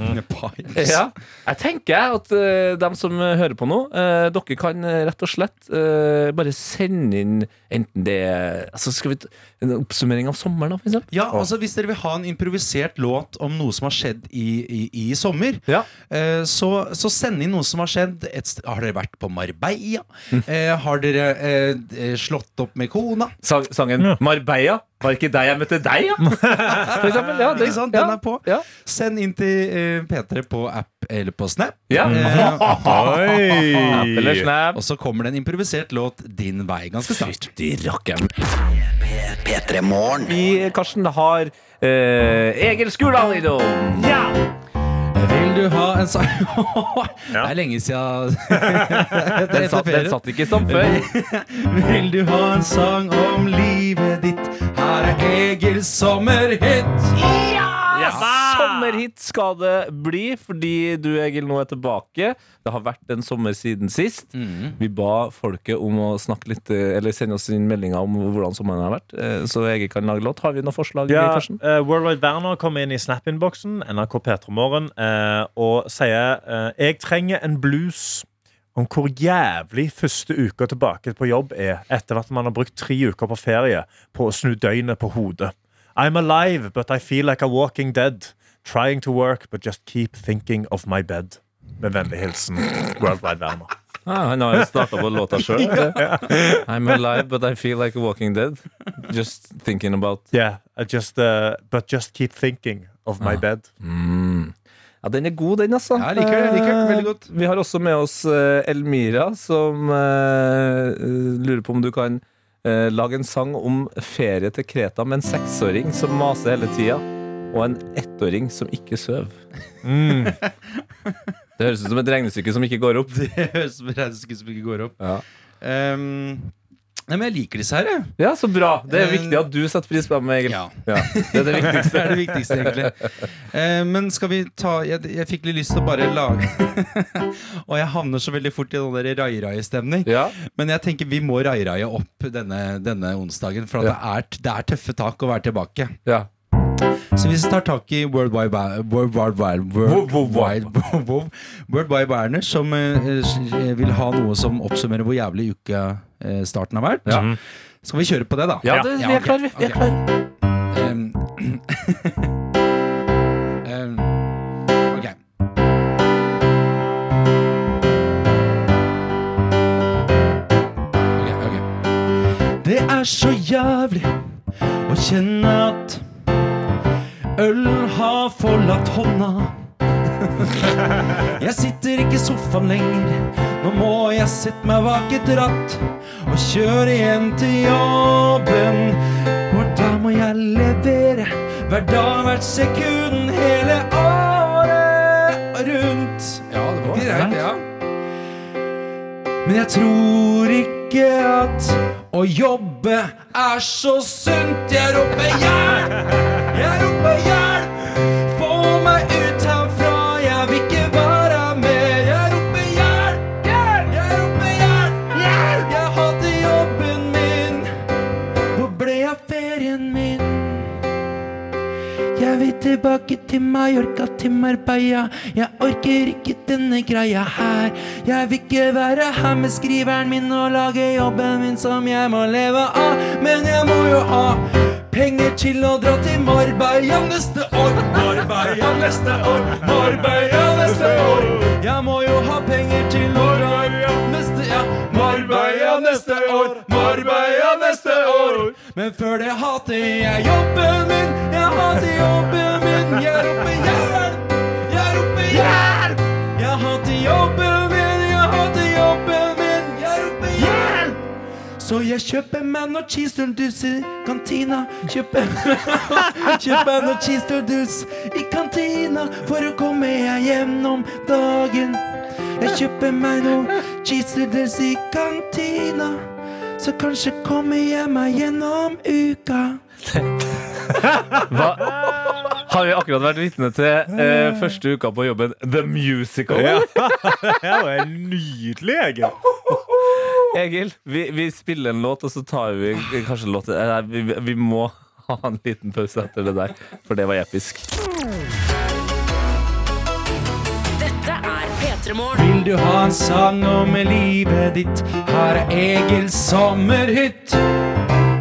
Ja. Jeg tenker at uh, dem som hører på nå, uh, dere kan rett og slett uh, bare sende inn enten det altså Skal vi en oppsummering av sommeren, for? Ja, altså Hvis dere vil ha en improvisert låt om noe som har skjedd i, i, i sommer, Ja. eh, så, så send inn noe som har skjedd. Et har dere vært på Marbella? Eh, har dere eh, slått opp med kona? Sang, sangen Marbella. Var ikke deg jeg møtte deg, ja? For eksempel. Ja, det, Ikke sant? ja, Den er på. Ja. Send inn til eh, P3 på app eller på Snap. Ja. Eh, App eller snap. og så kommer det en improvisert låt din vei ganske snart. Fytti rakkeren. P3 Morgen. Vi, Karsten, har eh, Egil Skurdal Ja Vil du ha en sang Det er lenge siden Den satt, den satt ikke som før. Vil du ha en sang om livet ditt? Er Egil sommerhit. Ja, Sommerhit skal det bli, fordi du, Egil, nå er tilbake. Det har vært en sommer siden sist. Vi ba folket om å snakke litt eh, Eller sende oss inn meldinger om hvordan sommeren har vært. eh, Så Egil kan lage låt. Har vi noen forslag? Ja, uh, Worldwide Werner kommer inn i Snap-innboksen NRK P3morgen uh, og sier uh, Jeg trenger en blues om hvor jævlig første uka tilbake på jobb er etter at man har brukt tre uker på ferie på å snu døgnet på hodet. I'm alive, but I feel like a walking dead. Trying to work, but just keep thinking of my bed. Med vennlig hilsen Worldwide Werner. Ah, han har jo starta på låta sjøl. I'm alive, but I feel like a walking dead. Just thinking about Yeah, I just, uh, but just keep thinking of my bed. mm. Ja, den er god, den, altså. Ja, jeg liker det, jeg liker det veldig godt. Eh, Vi har også med oss eh, Elmira, som uh, lurer på om du kan uh, lage en sang om ferie til Kreta med en seksåring som maser hele tida, og en ettåring som ikke sover. Mm. Det høres ut som et regnestykke som ikke går opp. Det høres ut som et regnestykke som ikke går opp. Ja. Um, nei, men jeg liker disse her, jeg. Ja, så bra. Det er viktig at du setter pris på dem, Egil. Ja. Ja, det er det viktigste. Det er det viktigste, egentlig. Eh, men skal vi ta Jeg, jeg fikk litt lyst til å bare lage Og jeg havner så veldig fort i den rai-rai-stemning. Ja. Men jeg tenker vi må rai-raie opp denne, denne onsdagen, for at det, er, det er tøffe tak å være tilbake. Ja. Så hvis vi tar tak i World Wide World Wide Wide World Wide World World Wide Werner, som eh, eh, vil ha noe som oppsummerer hvor jævlig uka eh, starten har vært, Ja. skal vi kjøre på det, da? Ja, det, vi er klar, vi. vi er klar. Um, um, ok. Ok, ok. Det er så jævlig å kjenne at øl har forlatt hånda. Jeg sitter ikke i sofaen lenger, nå må jeg sette meg bak et ratt og kjøre igjen til jobben. Og da må jeg levere hver dag, hvert sekund, hele året rundt. Ja, det var greit, ja. Men jeg tror ikke at å jobbe er så sunt. Jeg roper hjelp! Jeg roper hjelp! Få meg ut tilbake til Mallorca, til Marbella. Jeg orker ikke denne greia her. Jeg vil ikke være her med skriveren min og lage jobben min som jeg må leve av. Men jeg må jo ha penger til å dra til Marbella neste år. Marbella neste år, Marbella neste år. Jeg må jo ha penger til å dra neste ja. Marbella neste år, Marbella neste år. Men før det hater jeg jobben min. Jeg hater jobben min. Jeg roper hjelp. Jeg roper hjelp. Jeg hater jobben min. Jeg hater jobben min. Jeg roper hjelp. Så jeg kjøper meg noe cheese doodles i kantina. Kjøper, meg noe cheese doodles i kantina for å komme jeg gjennom dagen. Jeg kjøper meg noe cheese doodles i kantina. Så kanskje kommer jeg meg gjennom uka. Hva? Har vi akkurat vært vitne til eh, første uka på jobben The Musical? Ja. Det var nydelig, Egil. Egil, vi, vi spiller en låt, og så tar vi kanskje låt vi, vi må ha en liten pause etter det der, for det var episk. P3 Morgen. Vil du ha en sang om livet ditt? Her er Egils sommerhytt.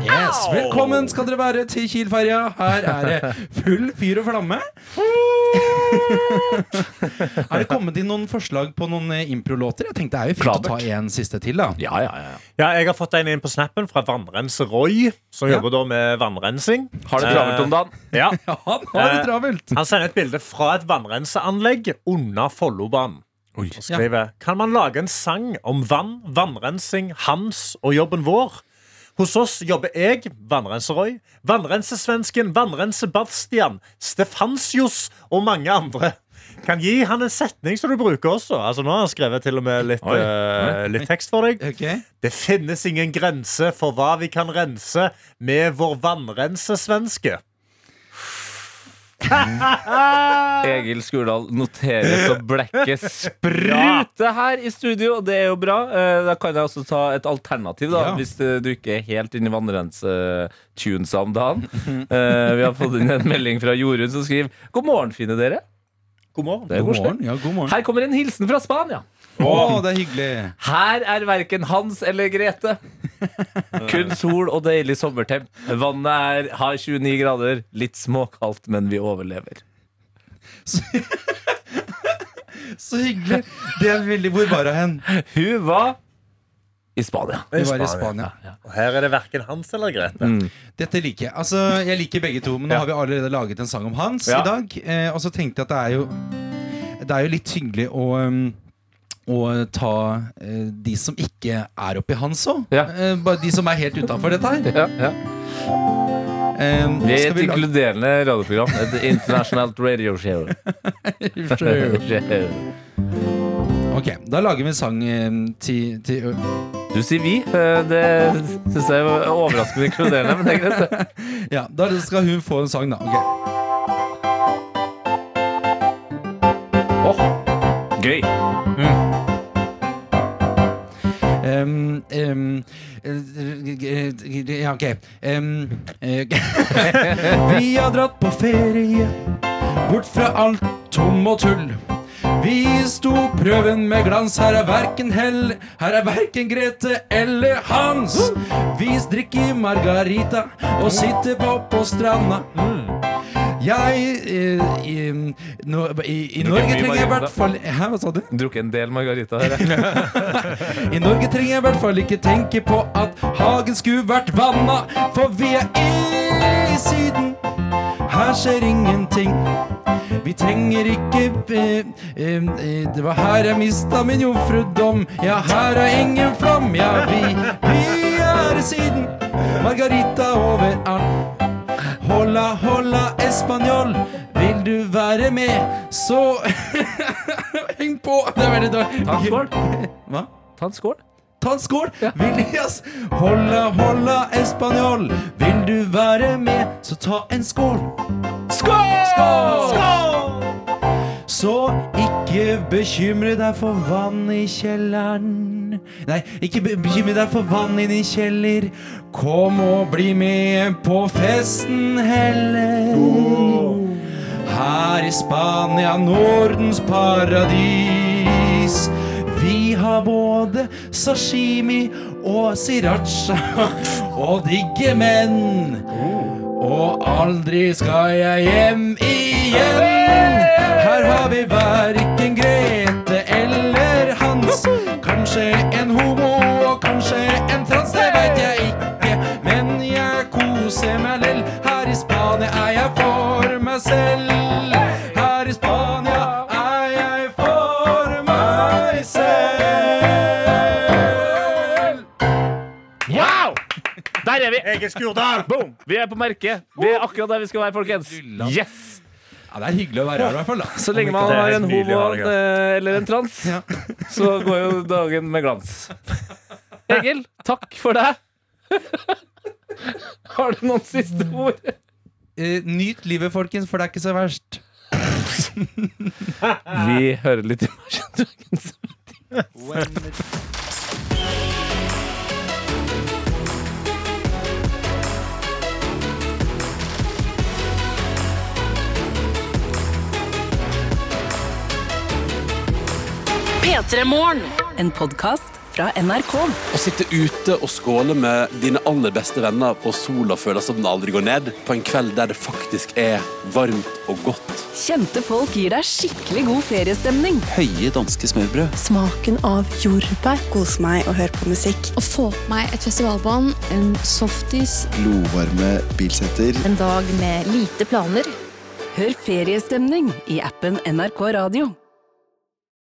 Yes, Velkommen skal dere være til Kielferja. Her er det full fyr og flamme. er det kommet inn noen forslag på noen eh, improlåter? Jeg tenkte det er jo fint å ta en siste til, da. Ja, ja, ja. Ja, jeg har fått en inn på snappen fra Vannrenser Roy, som Ja. jobber da med vannrensing. Har det travelt om dagen? Ja. Ja, han har det Eh, travelt. Han sender et bilde fra et vannrenseanlegg under Follobanen. Og skriver Kan man lage en sang om vann, vannrensing, Hans og jobben vår? Hos oss jobber jeg, vannrenser-Roy, vannrensesvensken, vannrense-Bastian, Stefansius og mange andre. Kan gi han en setning som du bruker også. Altså Nå har han skrevet til og med litt, Oi. eh, litt tekst for deg. Okay. Det finnes ingen grense for hva vi kan rense med vår vannrensesvenske. Egil Skurdal noterer så blekket spruter her i studio, og det er jo bra. Eh, Da kan jeg også ta et alternativ, da, Ja. hvis eh, du ikke er helt inne i vannrense-tunesa om dagen. Eh, Vi har fått inn en melding fra Jorunn som skriver God morgen, fine dere. God morgen. Det er God morgen. Ja, god morgen. Her kommer en hilsen fra Spania. Å, det er hyggelig. Her er verken Hans eller Grete. Kun sol og deilig sommertemp. Vannet er, har 29 grader. Litt småkaldt, men vi overlever. Så hyggelig. Det er veldig Hvor var hun hen? Hun var i Spania. Hun var i Spania. Og her er det verken Hans eller Grete. Mm. Dette liker jeg. Altså, jeg liker begge to, men nå Ja. har vi allerede laget en sang om Hans Ja. i dag. Eh, og så tenkte jeg at det er jo Det er jo litt hyggelig å um, å ta eh, de som ikke er oppi Hans òg. Ja. Eh, bare de som er helt utafor dette her. Ja, ja. Eh, Vi er et inkluderende radioprogram. Et internasjonalt radio show. Ok, da lager vi en sang eh, til, til Du sier vi. Eh, Det syns jeg er overraskende inkluderende, men det er greit. Ja, da skal hun få en sang, da. Okay. Åh, gøy. Um, um, eh, ja, ok. Um, eh, Vi har dratt på ferie, bort fra alt tom og tull. Vi sto prøven med glans, her er verken hell, her er verken Grete eller Hans. Vi drikker margarita og sitter på på stranda. Jeg i, i, no, i, i Norge trenger jeg i hvert fall Hæ, hva sa du? Drukket en del margarita her. I Norge trenger jeg i hvert fall ikke tenke på at hagen skulle vært vanna, for vi er i Syden. Her skjer ingenting. Vi trenger ikke eh, eh, eh, Det var her jeg mista min jomfrudom. Ja, her er ingen flom. Ja, vi, vi er i Syden. Margarita overalt. Hola, hola, espanjol. Vil du være med, så Heng på! Det er veldig dårlig. Ta en skål. Hva? Ta en skål. Ta en skål! Vil yes. Hola, hola, espanjol. Vil du være med, så ta en skål. Skål! Så ikke bekymre deg for vann i kjelleren. Nei, ikke be bekymre deg for vann i din kjeller. Kom og bli med på festen heller. Her i Spania, Nordens paradis. Vi har både sashimi og sriracha og digge menn. Og aldri skal jeg hjem igjen. Her har vi verken Grete eller Hans. Kanskje er vi. Egil Skurdal! Boom! Vi er på merket. Vi er akkurat der vi skal være, folkens. Yes! Ja, det er hyggelig å være her, i hvert fall. da Så lenge man er har en homo eh, eller en trans, Ja. så går jo dagen med glans. Egil, takk for deg. Har du noen siste ord? Eh, nyt livet, folkens, for det er ikke så verst. Vi hører litt Imagine Dragons. P3 Morgen. En podkast fra NRK. Å sitte ute og skåle med dine aller beste venner på sola føler som den aldri går ned, på en kveld der det faktisk er varmt og godt. Kjente folk gir deg skikkelig god feriestemning. Høye danske smørbrød. Smaken av jordbær. Kose meg og høre på musikk. Å få på meg et festivalbånd, en softis, Glovarme bilsetter. en dag med lite planer. Hør feriestemning i appen NRK Radio.